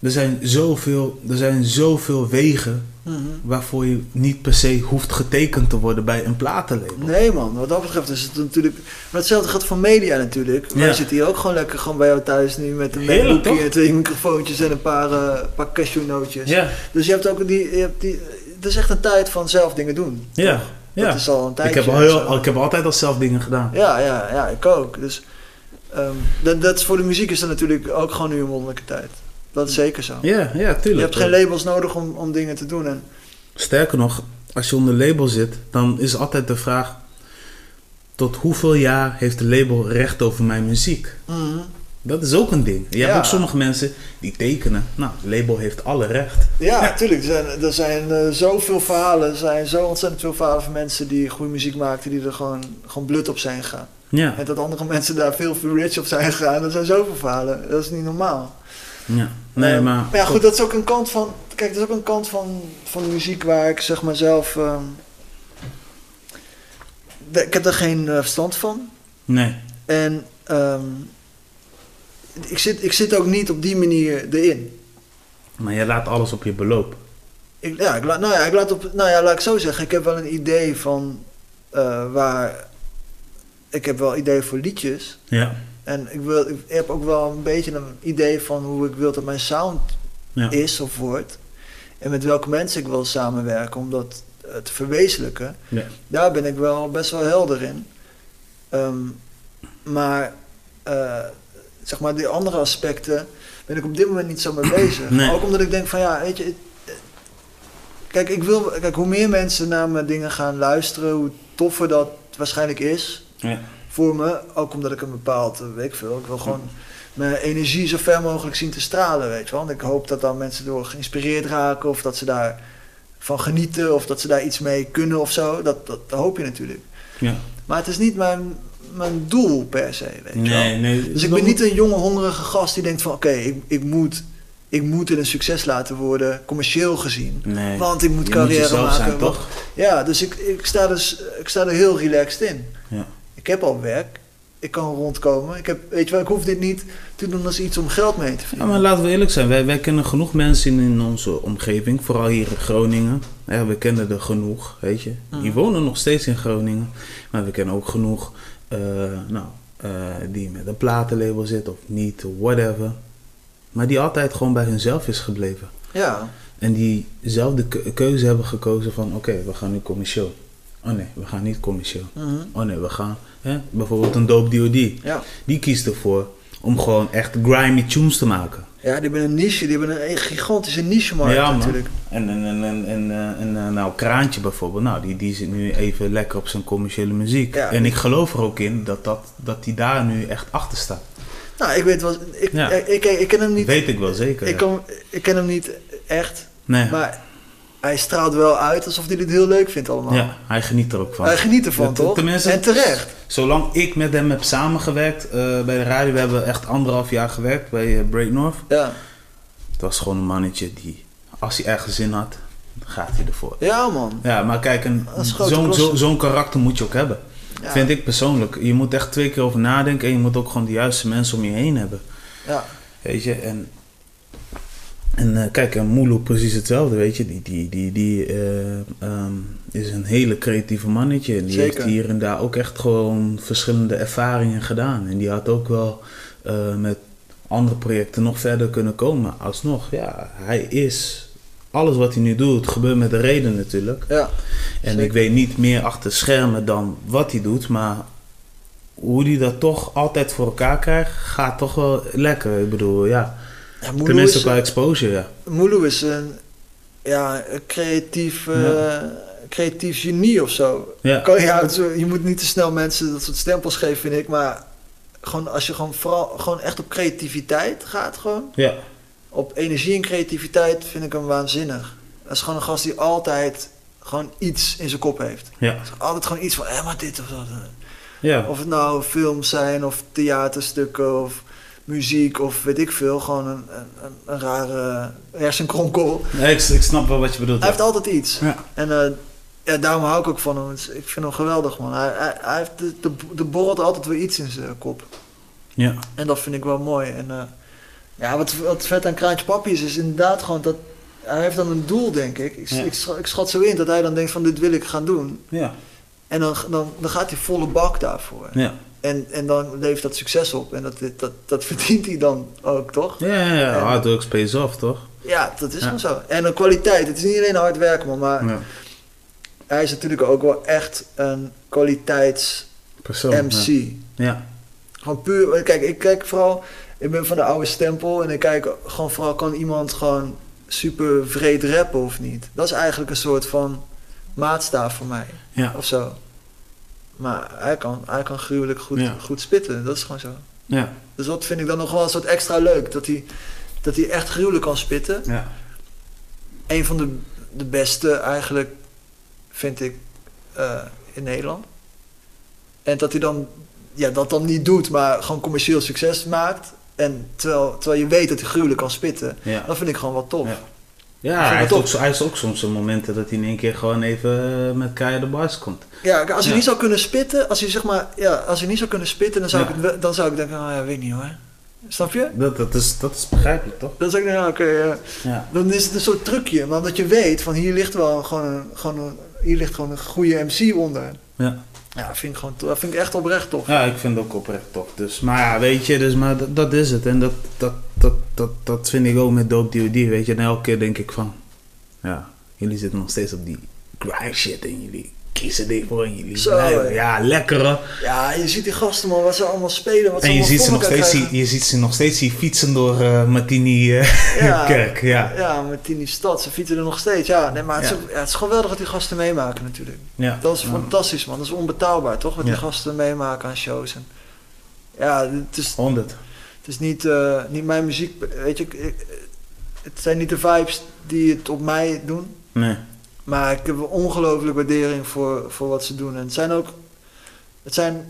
Er zijn zoveel, er zijn zoveel wegen Mhm. waarvoor je niet per se hoeft getekend te worden bij een platenlabel. Nee man, wat dat betreft is het natuurlijk... Maar hetzelfde geldt voor media natuurlijk. Wij Ja. zitten hier ook gewoon lekker gewoon bij jou thuis nu met een toch? en twee microfoontjes en een paar, eh paar cashewnootjes. Ja, Dus je hebt ook die, je hebt die... Het is echt een tijd van zelf dingen doen. ja, ja. Dat is al een Ik tijdje. heb, al heel, al- ik heb altijd al zelf dingen gedaan. Ja, ja, ja, ik ook. Dus ehm, dat, dat is voor de muziek is dat natuurlijk ook gewoon nu een wonderlijke tijd. Dat is zeker zo. Ja, ja, tuurlijk. je hebt geen labels nodig om, om dingen te doen. En, Sterker nog, als je onder label zit, dan is altijd de vraag: tot hoeveel jaar heeft de label recht over mijn muziek? Mhm. Dat is ook een ding. Je Ja. hebt ook sommige mensen die tekenen. Nou, het label heeft alle recht. Ja, natuurlijk. Er zijn, er zijn eh, zoveel verhalen. Er zijn zo ontzettend veel verhalen van mensen die goede muziek maakten, die er gewoon, gewoon blut op zijn gegaan. Ja. En dat andere mensen daar veel veel rich op zijn gegaan. Dat zijn zoveel verhalen. Dat is niet normaal. ja. Nee, Eh, maar... ja, goed, dat is ook een kant van. Kijk, dat is ook een kant van, van de muziek waar ik zeg maar zelf. ehm, ik heb daar geen eh, verstand van. Nee. En ehm, ik, zit, ik zit ook niet op die manier erin. Maar je laat alles op je beloop. Ik, ja, ik, laat- nou ja, ik laat op. Nou ja, laat ik zo zeggen. Ik heb wel een idee van eh, waar. Ik heb wel ideeën voor liedjes. Ja. En ik, wil, ik heb ook wel een beetje een idee van hoe ik wil dat mijn sound Ja. is of wordt. En met welke mensen ik wil samenwerken om dat eh, te verwezenlijken. Ja. Daar ben ik wel best wel helder in. Ehm, maar, eh, zeg maar, die andere aspecten ben ik op dit moment niet zo mee bezig. Nee. Ook omdat ik denk van ja, weet je. het- Kijk, ik wil, kijk, hoe meer mensen naar mijn dingen gaan luisteren, hoe toffer dat waarschijnlijk is Ja. Voor me. Ook omdat ik een bepaald, eh, weet ik veel, ik wil gewoon mijn energie zo ver mogelijk zien te stralen, weet je wel. Want ik hoop dat dan mensen door geïnspireerd raken of dat ze daar van genieten of dat ze daar iets mee kunnen of zo. Dat, dat, dat hoop je natuurlijk. Ja. Maar het is niet mijn, mijn doel per se, weet je wel. Nee, nee. Dus ik ben niet een jonge, hongerige gast die denkt van... oké, ik, ik, moet, ik moet het een succes laten worden, commercieel gezien. Nee. Want ik moet je carrière moet maken. zijn, toch? Ja, dus ik, ik, sta dus, ik sta er heel relaxed in. Ja. Ik heb al werk. Ik kan rondkomen. Ik heb, weet je wel, ik hoef dit niet te doen als iets om geld mee te Ja, verdienen. maar laten we eerlijk zijn. Wij, wij kennen genoeg mensen in, in onze omgeving. Vooral hier in Groningen. Ja, we kennen er genoeg, weet je. Die wonen nog steeds in Groningen. Maar we kennen ook genoeg, eh, nou, eh, die met een platenlabel zit of niet, whatever. Maar die altijd gewoon bij hunzelf is gebleven. Ja, En die zelf de keu- keuze hebben gekozen van, oké, we gaan nu commercieel. Oh nee, we gaan niet commercieel. mhm. Oh nee, we gaan, hè, bijvoorbeeld een Dope D.O.D. ja. Die kiest ervoor om gewoon echt grimy tunes te maken. Ja, die hebben een niche. Die hebben een gigantische niche-markt Ja, natuurlijk. En, en, en, en, en, eh, eh, nou, Kraantje bijvoorbeeld, nou, die, die zit nu even lekker op zijn commerciële muziek. Ja. en ik geloof er ook in dat, dat, dat die daar nu echt achter staat. Nou, ik weet wel... Ik, Ja. ik, ik, ik ken hem niet... Weet ik wel zeker. ik, kan, ik ken hem niet echt. nee. Maar hij straalt wel uit alsof hij dit heel leuk vindt allemaal. ja, hij geniet er ook van. Hij geniet ervan, Ja, toch? tenminste- en terecht. Zolang ik met hem heb samengewerkt eh, bij de radio, we hebben echt anderhalf jaar gewerkt bij eh, Break North. Ja. Het was gewoon een mannetje die, als hij ergens zin had, gaat hij ervoor. ja, man. Ja, maar kijk, zo'n zo, zo'n karakter moet je ook hebben. Ja. Vind ik persoonlijk. Je moet echt twee keer over nadenken en je moet ook gewoon de juiste mensen om je heen hebben. Ja. Weet je, en, en eh, kijk, en Moelo precies hetzelfde, weet je. Die, die, die, die eh, ehm, is een hele creatieve mannetje. En die Zeker. heeft hier en daar ook echt gewoon verschillende ervaringen gedaan. En die had ook wel eh, met andere projecten nog verder kunnen komen. Alsnog, ja, hij is... Alles wat hij nu doet, gebeurt met een reden natuurlijk. Ja. En Zeker. ik weet niet meer achter schermen dan wat hij doet, maar hoe hij dat toch altijd voor elkaar krijgt, gaat toch wel lekker. Ik bedoel, ja. Ja Tenminste is, qua exposure, ja. Moelo is een, ja, een creatief, eh, creatief genie of zo. Ja, Kan, ja, het is- je moet niet te snel mensen dat soort stempels geven, vind ik. Maar gewoon, als je gewoon vooral gewoon echt op creativiteit gaat, gewoon, ja, op energie en creativiteit, vind ik hem waanzinnig. Dat is gewoon een gast die altijd gewoon iets in zijn kop heeft. ja, altijd gewoon iets van, hé, maar dit of dat. ja. Of het nou films zijn, of theaterstukken, of muziek, of weet ik veel. Gewoon een, een, een, rare hersenkronkel. Nee, ik, ik snap wel wat je bedoelt. Hij ja. heeft altijd iets. Ja. En eh, ja, daarom hou ik ook van hem. Ik vind hem geweldig, man. Hij, hij, hij heeft de, de, de borrelt altijd weer iets in zijn kop. Ja, En dat vind ik wel mooi. En eh, ja, wat, wat vet aan Kraantje Papi is, is inderdaad gewoon dat... Hij heeft dan een doel, denk ik. Ik, Ja. ik, schat, ik schat zo in dat hij dan denkt van dit wil ik gaan doen. ja, En dan, dan, dan gaat hij volle bak daarvoor. ja. En, en dan levert dat succes op. En dat, dat, dat verdient hij dan ook, toch? Ja, ja, ja. En- hard work pays off, toch? Ja, dat is Ja. gewoon zo. En een kwaliteit. Het is niet alleen hard werken, man. Maar Ja. hij is natuurlijk ook wel echt een kwaliteits-MC. Persoon. Ja. ja. Gewoon puur... Kijk, ik kijk vooral... Ik ben van de oude stempel. En ik kijk gewoon vooral... Kan iemand gewoon super vreed rappen of niet? Dat is eigenlijk een soort van maatstaaf voor mij. Ja. Of zo. Maar hij kan, hij kan gruwelijk goed, Ja. goed spitten. Dat is gewoon zo. Ja. Dus dat vind ik dan nog wel een soort extra leuk. Dat hij, dat hij echt gruwelijk kan spitten. Ja. Een van de, de beste eigenlijk, vind ik, eh, in Nederland. En dat hij dan ja, dat dan niet doet, maar gewoon commercieel succes maakt. En terwijl, terwijl je weet dat hij gruwelijk kan spitten. Ja. Dat vind ik gewoon wel tof. Ja. hij heeft, ook, hij heeft ook soms zo'n momenten dat hij in één keer gewoon even eh, met keihard de bars komt. Ja, als hij Ja. niet zou kunnen spitten, als hij zeg maar, ja, als hij niet zou kunnen spitten, dan zou, Ja. ik, dan zou ik denken, oh ja, weet niet hoor. Snap je? Dat, dat, is, dat is begrijpelijk, toch? Dan zou ik denken, ja, oké, ja. Ja. dan is het een soort trucje, maar omdat je weet van hier ligt wel gewoon een, gewoon een, hier ligt gewoon een goede MC onder. Ja. Ja, vind gewoon, dat vind ik echt oprecht tof. ja, ik vind het ook oprecht tof. Dus, maar ja, weet je, dus, maar dat, is het. En dat, dat, dat, dat, dat vind ik ook met Dope DOD, weet je. En elke keer denk ik van, ja, jullie zitten nog steeds op die grind shit en jullie kiezen dit voor jullie Zo. Ja, lekker hoor. Ja, je ziet die gasten man, wat ze allemaal spelen, wat En je ziet, ze nog steeds, je ziet ze nog steeds die fietsen door eh Martini eh, Ja. kerk. Ja. Ja, met Tini Stad, ze fietsen er nog steeds. Ja, nee, maar het, Ja. Is, ja, het is geweldig wat die gasten meemaken natuurlijk. Ja. Dat is fantastisch man, dat is onbetaalbaar toch, wat die gasten meemaken aan shows. En, ja, het is, 100. het is niet, eh, niet mijn muziek, weet je, het zijn niet de vibes die het op mij doen. Nee. Maar ik heb een ongelooflijke waardering voor, voor wat ze doen. En het zijn ook, het zijn,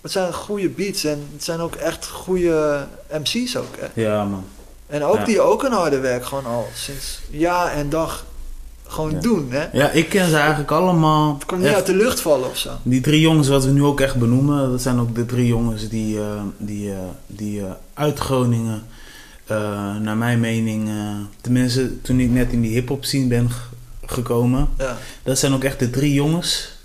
het zijn goede beats en het zijn ook echt goede MC's ook. Hè. Ja, man. En ook Ja. die ook een harde werk gewoon al sinds jaar en dag gewoon Ja. doen. Hè. Ja, ik ken ze eigenlijk allemaal. Het komt niet echt. uit de lucht vallen of zo. Die drie jongens wat we nu ook echt benoemen, dat zijn ook de drie jongens die, eh, die, eh, die eh, uit Groningen, naar mijn mening, tenminste toen ik net in die hip-hop scene ben gekomen, Ja. dat zijn ook echt de drie jongens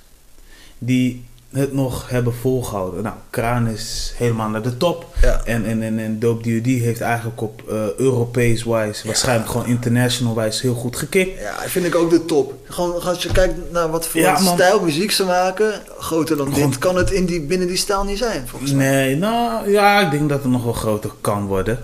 die het nog hebben volgehouden. Nou, Kraan is helemaal naar de top. Ja. En, en, en, en Dope D.O.D. heeft eigenlijk op eh Europees wijs, waarschijnlijk gewoon international wijs heel goed gekikt. ja, vind ik ook de top. Gewoon als je kijkt naar wat voor Ja, stijl muziek ze maken, groter dan Gewoon- dit kan het in die, binnen die stijl niet zijn volgens mij. Nee, nou ja, ik denk dat het nog wel groter kan worden.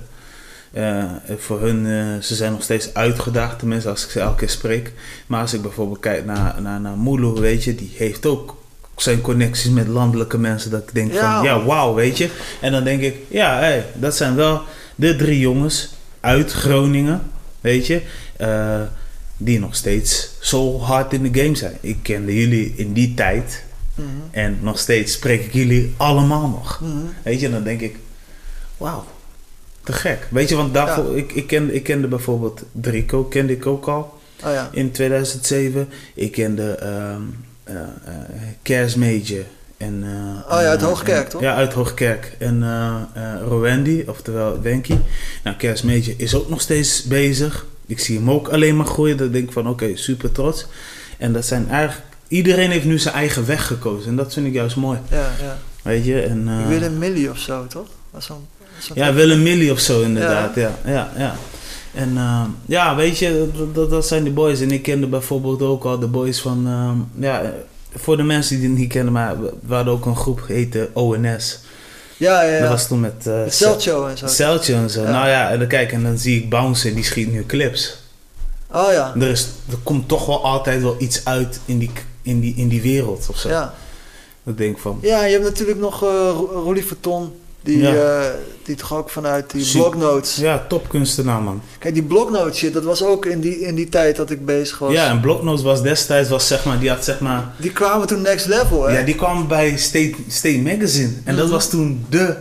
Eh, voor hun, eh, ze zijn nog steeds uitgedaagd, tenminste als ik ze elke keer spreek. Maar als ik bijvoorbeeld kijk naar, naar, naar Mulu, weet je, die heeft ook zijn connecties met landelijke mensen. Dat ik denk Ja, van, ja, wauw, weet je. En dan denk ik, ja, hey, dat zijn wel de drie jongens uit Groningen, weet je. eh, die nog steeds zo hard in de game zijn. Ik kende jullie in die tijd. Mhm. En nog steeds spreek ik jullie allemaal nog. Mhm. Weet je, dan denk ik, wauw, te gek. Weet je, want daarvoor, ik, ik, kende, ik kende bijvoorbeeld Drico, kende ik ook al Oh ja. in 2007. Ik kende Kers Major. En, eh, Oh ja, uit Hoogkerk, en- toch? Ja, uit Hoogkerk. En Rowendi, oftewel Wenky. Nou, Kers Major is ook nog steeds bezig. Ik zie hem ook alleen maar groeien. Dan denk ik van, oké, super trots. En dat zijn eigenlijk... Iedereen heeft nu zijn eigen weg gekozen. En dat vind ik juist mooi. Ja, ja. Weet je, en... Willem Millie of zo, toch? Was zo'n- ja, Willem Millie of zo inderdaad. Ja, ja, ja. En eh, ja, weet je, dat, dat, zijn die boys. En ik kende bijvoorbeeld ook al de boys van... ehm, ja, voor de mensen die het niet kennen, maar we hadden ook een groep heette ONS. Ja, ja, ja. Dat was toen met... Met Celtjo en zo. Celtje en zo. Ja. Nou ja, en dan kijk, en dan zie ik Bounce, die schiet nu clips. Oh ja. Er, is, er komt toch wel altijd wel iets uit in die, in die, in die wereld of zo. Ja. Dat denk ik van... ja, je hebt natuurlijk nog eh Ro- Rolly Verton. Die, Ja. eh, die toch ook vanuit die blognotes. Ja, topkunstenaar man. Kijk, die blognotes shit, dat was ook in die, in die tijd dat ik bezig was. Ja, en Blocknotes was destijds, was zeg maar, die had zeg maar... Die kwamen toen next level, hè? Ja, die kwam bij State, State Magazine. En dat Mhm. was toen de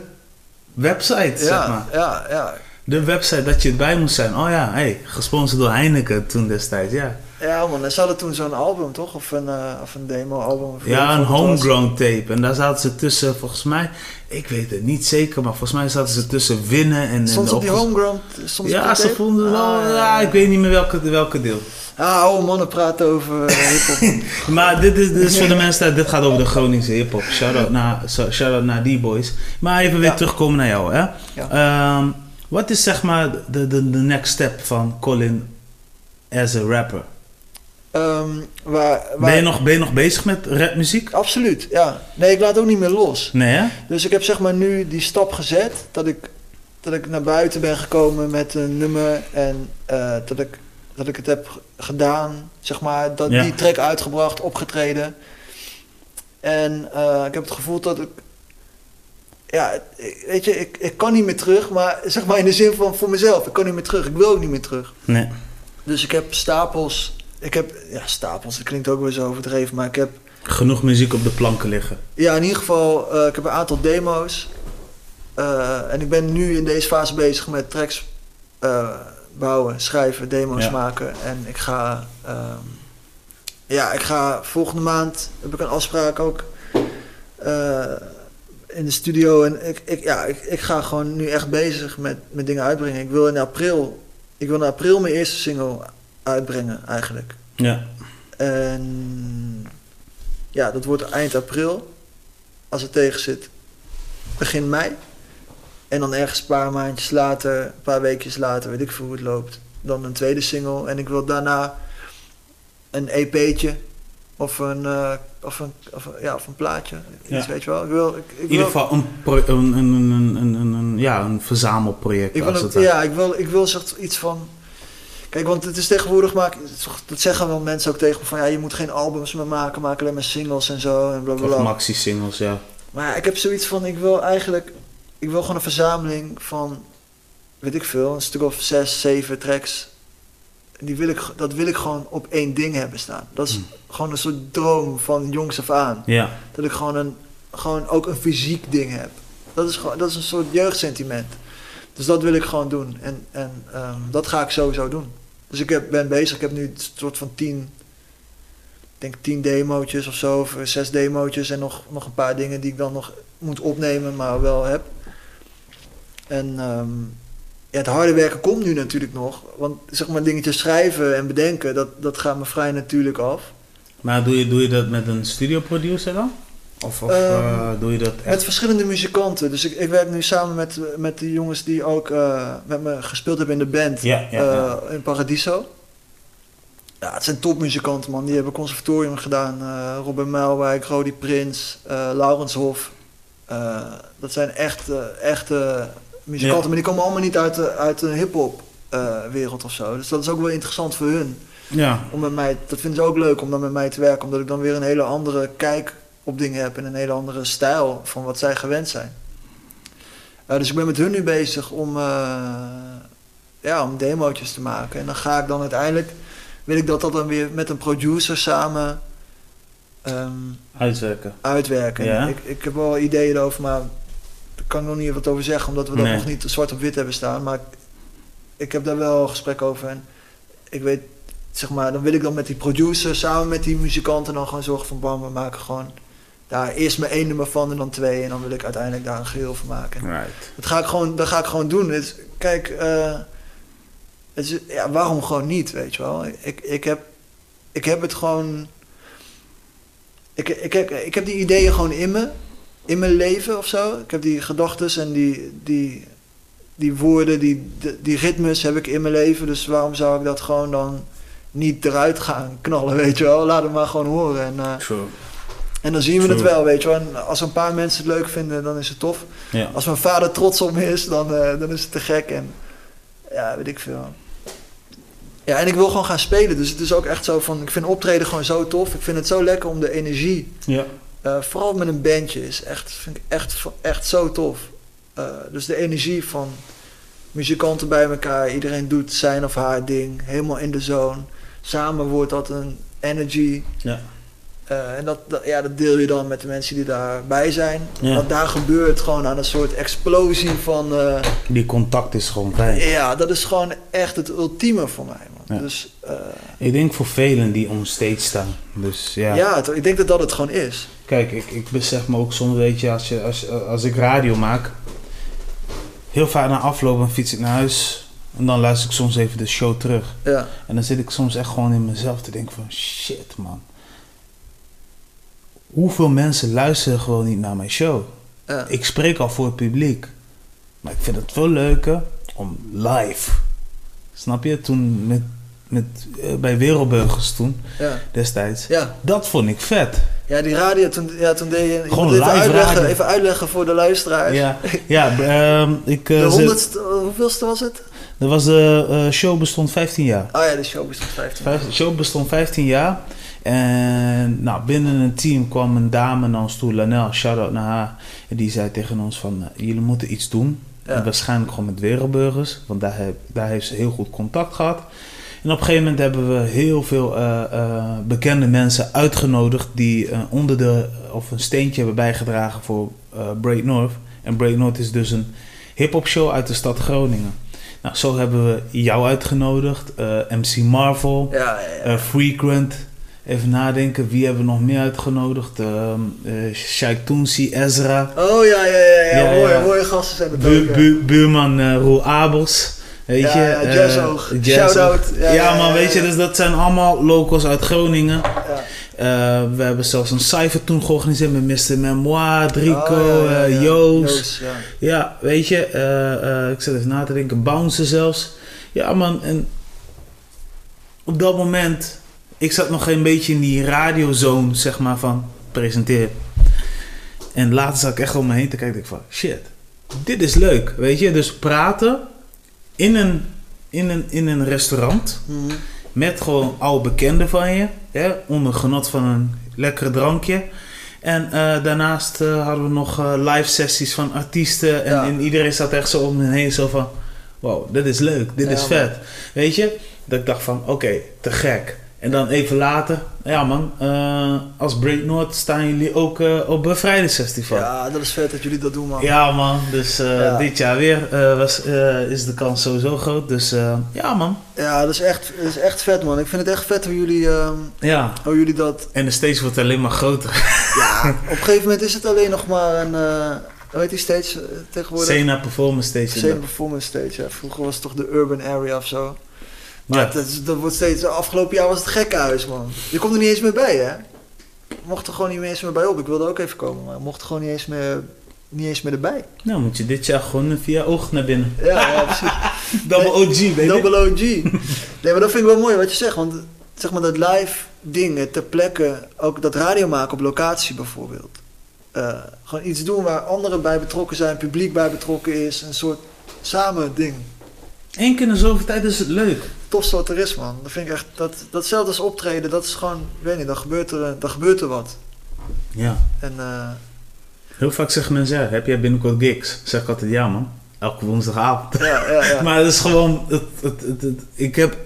website, zeg maar. ja, ja. De website dat je erbij moest zijn. Oh ja, hey, gesponsord door Heineken toen destijds, ja. Ja, man. Ze hadden toen zo'n album, toch? Of een, eh, of een demo-album. of Ja, een homegrown tape. En daar zaten ze tussen, volgens mij, ik weet het niet zeker, maar volgens mij zaten ze tussen winnen en... Soms en op die homegrown... Soms op Ja, ze vonden wel, Ah, ja, ik weet niet meer welke, welke deel. Ah, oude mannen praten over eh, hiphop. Maar dit is, dit is voor de mensen, dat- dit gaat over de Groningse hip-hop. Shout-out naar, shout-out naar die boys. Maar even weer Ja. terugkomen naar jou, hè? Ja. Ehm, wat is zeg maar de, de, de next step van Colin as a rapper? Ehm, waar, waar, Ben je, nog, ben je nog bezig met rapmuziek? Absoluut, ja. Nee, ik laat ook niet meer los. Nee, hè? Dus ik heb zeg maar nu die stap gezet dat ik, dat ik naar buiten ben gekomen met een nummer en eh, dat, ik, dat ik het heb gedaan, zeg maar, dat, Ja. die track uitgebracht, opgetreden. En eh, ik heb het gevoel dat ik, ja, weet je, ik, ik kan niet meer terug, maar zeg maar in de zin van voor mezelf, ik kan niet meer terug, ik wil ook niet meer terug. Nee. Dus ik heb stapels, ik heb, ja stapels, dat klinkt ook weer zo overdreven, maar ik heb Genoeg muziek op de planken liggen. Ja, in ieder geval, eh, ik heb een aantal demo's. Eh, en ik ben nu in deze fase bezig met tracks eh, bouwen, schrijven, demo's Ja. maken. En ik ga, ehm, ja, ik ga volgende maand, heb ik een afspraak ook in de studio. En ik, ik, ja, ik, ik ga gewoon nu echt bezig met, met dingen uitbrengen. Ik wil in april, ik wil in april mijn eerste single uitbrengen eigenlijk. Ja. En ja, dat wordt eind april. Als het tegen zit, begin mei. En dan ergens een paar maandjes later, een paar weekjes later, weet ik veel hoe het loopt. Dan een tweede single. En ik wil daarna een EP'tje. Of een, eh, of een, of een, ja, of een plaatje. Iets, Ja. weet je wel. Ik wil, ik, ik In ieder geval een, ja, een verzamelproject. ik wil, als een- het ware. ja, ik wil, ik wil zeg, iets van... Kijk, want het is tegenwoordig maak, dat zeggen wel mensen ook tegen me van ja, je moet geen albums meer maken, maak alleen maar singles en zo en bla bla Of maxi-singles, ja. Maar ik heb zoiets van, ik wil eigenlijk, ik wil gewoon een verzameling van, weet ik veel, een stuk of zes, zeven tracks. Die wil ik, dat wil ik gewoon op één ding hebben staan. Dat is Hmm. gewoon een soort droom van jongs af aan. Ja, Dat ik gewoon, een, gewoon ook een fysiek ding heb. Dat is, gewoon, dat is een soort jeugdsentiment. Dus dat wil ik gewoon doen. En, en ehm, dat ga ik sowieso doen. Dus ik ben bezig, ik heb nu een soort van tien, denk tien demootjes of zo, zes demootjes en nog, nog een paar dingen die ik dan nog moet opnemen, maar wel heb. En ehm, ja, het harde werken komt nu natuurlijk nog, want zeg maar dingetjes schrijven en bedenken, dat, dat gaat me vrij natuurlijk af. maar doe je, doe je dat met een studioproducer dan? Of, of Ehm, eh, doe je dat Met echt? verschillende muzikanten. Dus ik, ik werk nu samen met, met de jongens die ook eh, met me gespeeld hebben in de band Ja, ja, ja. eh, in Paradiso. Ja, het zijn topmuzikanten, man. Die hebben conservatorium gedaan. eh, Robin Muilwijk, Rodi Prins, eh Laurens Hof. Dat zijn echt, echte muzikanten. Ja. Maar die komen allemaal niet uit de, uit de hip-hop wereld of zo. Dus dat is ook wel interessant voor hun. Ja, Om met mij, dat vinden ze ook leuk om dan met mij te werken. Omdat ik dan weer een hele andere kijk op dingen heb. En een hele andere stijl van wat zij gewend zijn. Eh, dus ik ben met hun nu bezig om, eh, ja, om demootjes te maken. En dan ga ik dan uiteindelijk... Wil ik dat, dat dan weer met een producer samen ehm, uitwerken. uitwerken. Ja. Ik, ik heb wel ideeën erover, maar daar kan ik nog niet wat over zeggen. Omdat we dat Nee. nog niet zwart op wit hebben staan. Maar ik, ik heb daar wel gesprek over. En ik weet, zeg maar, dan wil ik dan met die producer samen met die muzikanten dan gewoon zorgen van bam, we maken gewoon daar eerst maar één nummer van en dan twee. En dan wil ik uiteindelijk daar een geheel van maken. Right. Dat ga ik gewoon, dat ga ik gewoon doen. Het kijk, eh, het is, ja, waarom gewoon niet, weet je wel? Ik, ik, heb, ik heb het gewoon... Ik, ik, heb, ik heb die ideeën gewoon in me, in mijn leven of zo. Ik heb die gedachten en die, die, die woorden, die, die, ritmes heb ik in mijn leven. Dus waarom zou ik dat gewoon dan niet eruit gaan knallen, weet je wel? Laat het maar gewoon horen. En, True. En dan zien we het wel, weet je wel. En als een paar mensen het leuk vinden, dan is het tof. Ja. Als mijn vader trots op me is, dan, eh, dan is het te gek. En ja, weet ik veel. Ja, en ik wil gewoon gaan spelen. Dus het is ook echt zo van... Ik vind optreden gewoon zo tof. Ik vind het zo lekker om de energie... Ja. eh, vooral met een bandje is echt, vind ik echt, echt zo tof. Eh, dus de energie van muzikanten bij elkaar. Iedereen doet zijn of haar ding. Helemaal in de zone. Samen wordt dat een energy. Ja. Eh, en dat, dat, ja, dat deel je dan met de mensen die daarbij zijn. Ja. Want daar gebeurt gewoon aan een soort explosie van... eh, Die contact is gewoon fijn. ja, dat is gewoon echt het ultieme voor mij, man. Ja. Dus eh, Ik denk voor velen die on stage staan. Dus ja. ja, het- ik denk dat dat het gewoon is. Kijk, ik, ik besef me ook soms, weet je, als, je als, als ik radio maak, heel vaak na afloop dan fiets ik naar huis en dan luister ik soms even de show terug. Ja, En dan zit ik soms echt gewoon in mezelf te denken van, shit man. Hoeveel mensen luisteren gewoon niet naar mijn show? Ik spreek al voor het publiek. Maar ik vind het veel leuker om live. Snap je? Toen met, met, eh, bij Wereldburgers toen, ja. destijds. ja. Dat vond ik vet. Ja, die radio, toen, ja, toen deed je... Gewoon live uitleggen, radio. Even uitleggen voor de luisteraars. Ja, ja ehm, ik, eh, De honderdste, hoeveelste was het? Dat was de eh, show bestond 15 jaar. Oh ja, de show bestond 15. Vijf- De show bestond 15 jaar. En nou, binnen een team kwam een dame naar ons toe, Lanel, shout-out naar haar. En die zei tegen ons van, eh, jullie moeten iets doen. Ja. En waarschijnlijk gewoon met wereldburgers, want daar, heb, daar heeft ze heel goed contact gehad. En op een gegeven moment hebben we heel veel eh, eh, bekende mensen uitgenodigd die eh, onder de, of een steentje hebben bijgedragen voor Break North. En Break North is dus een hip-hop show uit de stad Groningen. Nou, zo hebben we jou uitgenodigd, MC Marvel, Ja, ja, ja. Frequent. Even nadenken, wie hebben we nog meer uitgenodigd? Ehm eh Sheikh Toonsi, Ezra. Oh ja, ja, ja, ja. Ja, mooie, ja. mooie gasten zijn het Bu- ook. ja. bu- buurman eh Roel Abels. Weet Ja, je? ja, eh, Jazzoog. Shout-out. Ja, man, weet je, dus dat zijn allemaal locals uit Groningen. Ja. We hebben zelfs een cijfer toen georganiseerd met Mr. Memoir, Drico, Oh. Joost. ja. Weet je, ik zit even na te denken, Bounce zelfs. Ja, man, en op dat moment, ik zat nog een beetje in die radiozone, zeg maar, van presenteren. En later zat ik echt om me heen te kijken, ik van, shit, dit is leuk, weet je. Dus praten in een, in een, in een restaurant Mhm. met gewoon oude bekenden van je, hè, onder genot van een lekkere drankje. En eh, daarnaast eh, hadden we nog eh, live sessies van artiesten. En, Ja. en iedereen zat echt zo om me heen, zo van: wow, dit is leuk, dit Ja, is man. vet. Weet je, dat ik dacht van: oké, te gek. En dan even later, ja man, eh, als Break North staan jullie ook eh, op Bevrijdingsfestival. Ja. Ja, dat is vet dat jullie dat doen, man. man, dus eh, Ja. dit jaar weer was, is de kans sowieso groot. Dus ja man, Ja, dat is, echt, dat is echt vet, man. Ik vind het echt vet hoe jullie, ehm, ja. hoe jullie dat... En de stage wordt alleen maar groter. Ja, op een gegeven moment is het alleen nog maar een... hoe heet die stage tegenwoordig? Sena Performance Station. Sena Performance Stage. Ja. Vroeger was het toch de Urban Area of zo. Maar Ja, dat, dat wordt steeds... Afgelopen jaar was het gekkenhuis, man. Je komt er niet eens meer bij, hè? Mocht er gewoon niet eens meer bij op. Ik wilde ook even komen, maar mocht er gewoon niet eens meer, niet eens meer erbij. nou moet je dit jaar gewoon via oog naar binnen. Ja, ja precies. Double OG, baby. Double OG. Nee, maar dat vind ik wel mooi wat je zegt. Want zeg maar dat live dingen ter plekke, ook dat radio maken op locatie bijvoorbeeld. Eh, gewoon iets doen waar anderen bij betrokken zijn, publiek bij betrokken is. Een soort samen ding. Eén keer in de zoveel tijd is het leuk. Tofste wat er is, man. Dat vind ik echt, dat, datzelfde als optreden, dat is gewoon, ik weet niet, dan gebeurt er, dan gebeurt er wat. Ja. En eh, Heel vaak zeggen mensen, ja, heb jij binnenkort gigs? Zeg ik altijd, ja man. Elke woensdagavond. ja, ja, ja. Maar het is gewoon, het, het, het, het- ik heb,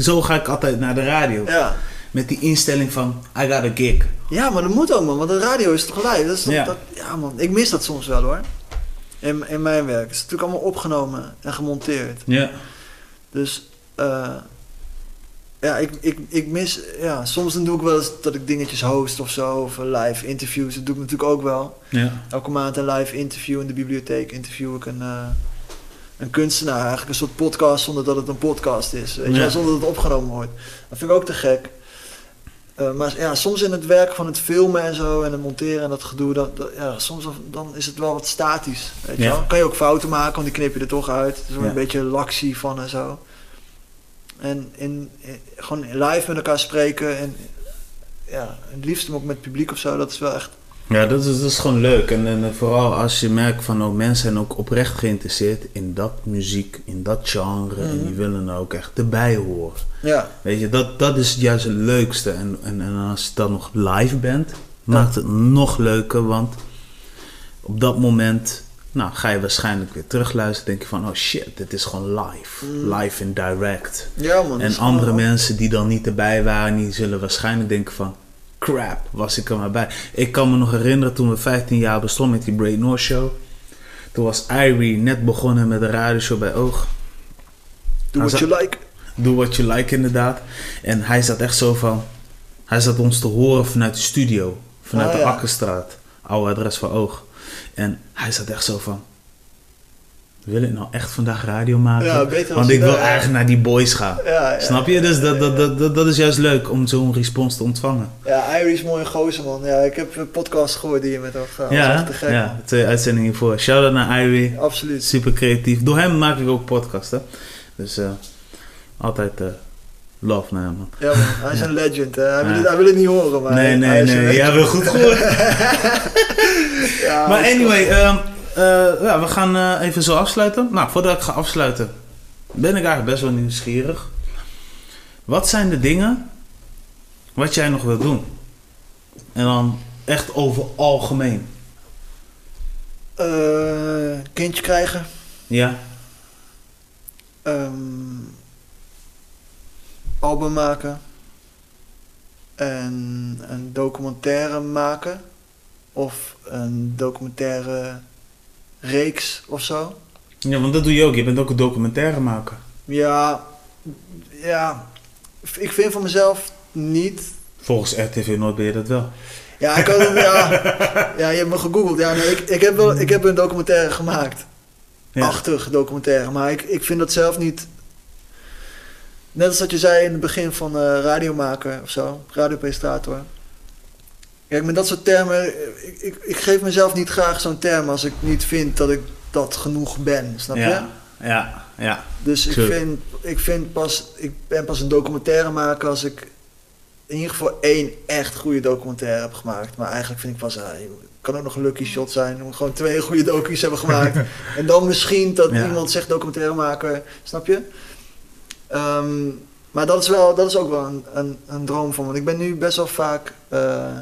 zo ga ik altijd naar de radio. ja. Met die instelling van, I got a gig. Ja, maar dat moet ook, man. Want de radio is toch live? Dat is toch, Ja. Dat, ja, man. Ik mis dat soms wel, hoor. In, in mijn werk. Het is natuurlijk allemaal opgenomen en gemonteerd. Ja. Dus, eh, ja, ik, ik, ik mis... Ja, soms dan doe ik wel eens dat ik dingetjes host of zo. Of live interviews. Dat doe ik natuurlijk ook wel. Ja. Elke maand een live interview in de bibliotheek. Interview ik een, eh, een kunstenaar. Eigenlijk een soort podcast zonder dat het een podcast is. Weet je Ja. zonder dat het opgenomen wordt. Dat vind ik ook te gek. Eh, maar ja, soms in het werk van het filmen en zo en het monteren en dat gedoe, dat, dat- ja, soms dan is het wel wat statisch. Weet je Ja. wel? Kan je ook fouten maken, want die knip je er toch uit. Er is Ja. een beetje laxie van en zo. En in, in- gewoon live met elkaar spreken en ja, het liefst ook met het publiek of zo, dat is wel echt. Ja, dat is, dat is gewoon leuk. En, en vooral als je merkt van ook mensen zijn ook oprecht geïnteresseerd in dat muziek, in dat genre. En Mhm. die willen er ook echt erbij horen. Ja, Weet je, dat, dat is juist het leukste. En, en, en als je dan nog live bent, maakt het nog leuker. Want op dat moment nou, ga je waarschijnlijk weer terugluisteren. Denk je van, oh shit, dit is gewoon live. Mm. Live en direct. ja man. En andere mensen die dan niet erbij waren, die zullen waarschijnlijk denken van... Crap, was ik er maar bij. Ik kan me nog herinneren toen we 15 jaar bestonden met die Brain North Show. Toen was Irie net begonnen met de radioshow bij Oog. Do what you like. Do what you like inderdaad. En hij zat echt zo van... Hij zat ons te horen vanuit de studio. Vanuit Ah, de ja. Akkerstraat. Oude adres van Oog. En hij zat echt zo van... Wil ik nou echt vandaag radio maken? Ja, Want ik wil eigenlijk naar die boys gaan. Ja, Snap je? Dus dat, dat, dat, dat, is juist leuk om zo'n respons te ontvangen. Ja, Irie is mooie gozer man. Ja, ik heb een podcast gehoord die je met hem gaat. ja, echt te gek. ja, twee uitzendingen voor. Shout-out naar Irie. Absoluut. Super creatief. Door hem maak ik ook podcasten. Dus eh, altijd eh, love naar hem. man. Ja man, hij is een legend. Hè. Hij, wil het, hij wil het niet horen, maar nee, nee, hij nee. Ja, wel goed gehoord. Ja, maar anyway, ja, we gaan eh, even zo afsluiten. Nou, voordat ik ga afsluiten, ben ik eigenlijk best wel nieuwsgierig. Wat zijn de dingen wat jij nog wilt doen? En dan echt over algemeen. Eh, kindje krijgen. Ja, Ehm, album maken. En een documentaire maken. Of een documentaire reeks of zo. Ja, want dat doe je ook. Je bent ook een documentaire maken. Ja, ja. Ik vind van mezelf niet. Volgens RTV Noord ben je dat wel. Ja, ik had ja, ja, je hebt me gegoogeld. Ja, nee, ik, ik, heb wel, ik heb een documentaire gemaakt. Ja. Achtig documentaire. Maar ik, ik vind dat zelf niet. Net als wat je zei in het begin van eh radiomaker of zo, radiopresentator. Kijk, met dat soort termen, ik, ik, ik geef mezelf niet graag zo'n term als ik niet vind dat ik dat genoeg ben, snap je? Ja, ja. Dus ik vind, ik vind pas, ik ben pas een documentaire maken als ik in ieder geval één echt goede documentaire heb gemaakt. Maar eigenlijk vind ik pas, ah, het kan ook nog een lucky shot zijn. om gewoon twee goede docu's hebben gemaakt. en dan misschien dat Ja. iemand zegt documentairemaker, snap je? Ehm, maar dat is, wel, dat is ook wel een, een, een droom van me. Want ik ben nu best wel vaak eh,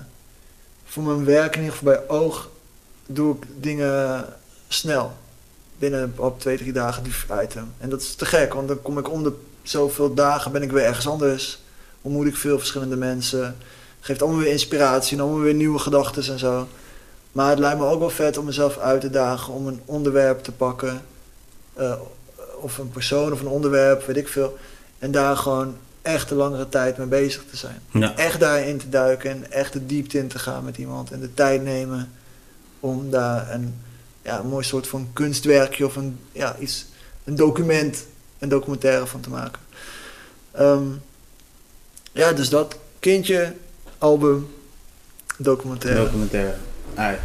voor mijn werk, in ieder geval bij oog, doe ik dingen snel. Binnen op twee, drie dagen die item. En dat is te gek, want dan kom ik om de zoveel dagen ben ik weer ergens anders. Ontmoet ik veel verschillende mensen. Geeft allemaal weer inspiratie en allemaal weer nieuwe gedachten en zo. Maar het lijkt me ook wel vet om mezelf uit te dagen om een onderwerp te pakken. eh, of een persoon of een onderwerp, weet ik veel. En daar gewoon echt de langere tijd mee bezig te zijn. ja. Echt daarin te duiken en echt de diepte in te gaan met iemand. En de tijd nemen om daar een, ja, een mooi soort van kunstwerkje of een, ja, iets, een document, een documentaire van te maken. Ehm, ja, dus dat. Kindje, album, documentaire. Documentaire. Ai.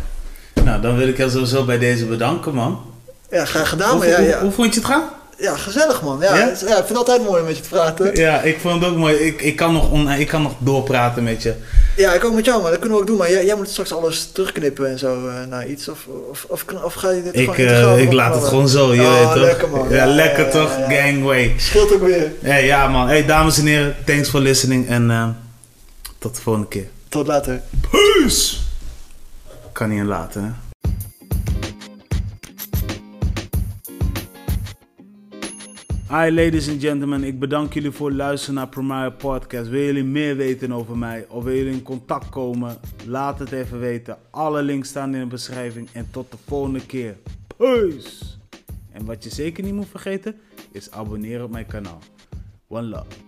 Nou, dan wil ik je sowieso bij deze bedanken, man. Ja, graag gedaan. hoe, Maar ja, hoe- ja, hoe vond je het gaan? Ja, gezellig man. Ja, Ja? ik vind het altijd mooi om met je te praten. Ja, ik vond het ook mooi. Ik, ik, kan, nog on, ik kan nog doorpraten met je. Ja, ik ook met jou, maar dat kunnen we ook doen. Maar jij, jij moet straks alles terugknippen en zo eh, naar iets. Of, of, of, of ga je dit Ik, gewoon integraal ik laat het gewoon zo, je Oh, weet toch? lekker, man. Ja, Ja, lekker toch? Gangway. Scheelt ook weer. Hey, ja man, hey, dames en heren, thanks for listening en eh, tot de volgende keer. Tot later. Peace! Kan niet in laten, hè? Hi ladies and gentlemen, ik bedank jullie voor het luisteren naar Primaire Podcast. Wil jullie meer weten over mij of wil jullie in contact komen? Laat het even weten. Alle links staan in de beschrijving en tot de volgende keer. Peace! En wat je zeker niet moet vergeten is abonneren op mijn kanaal. One love.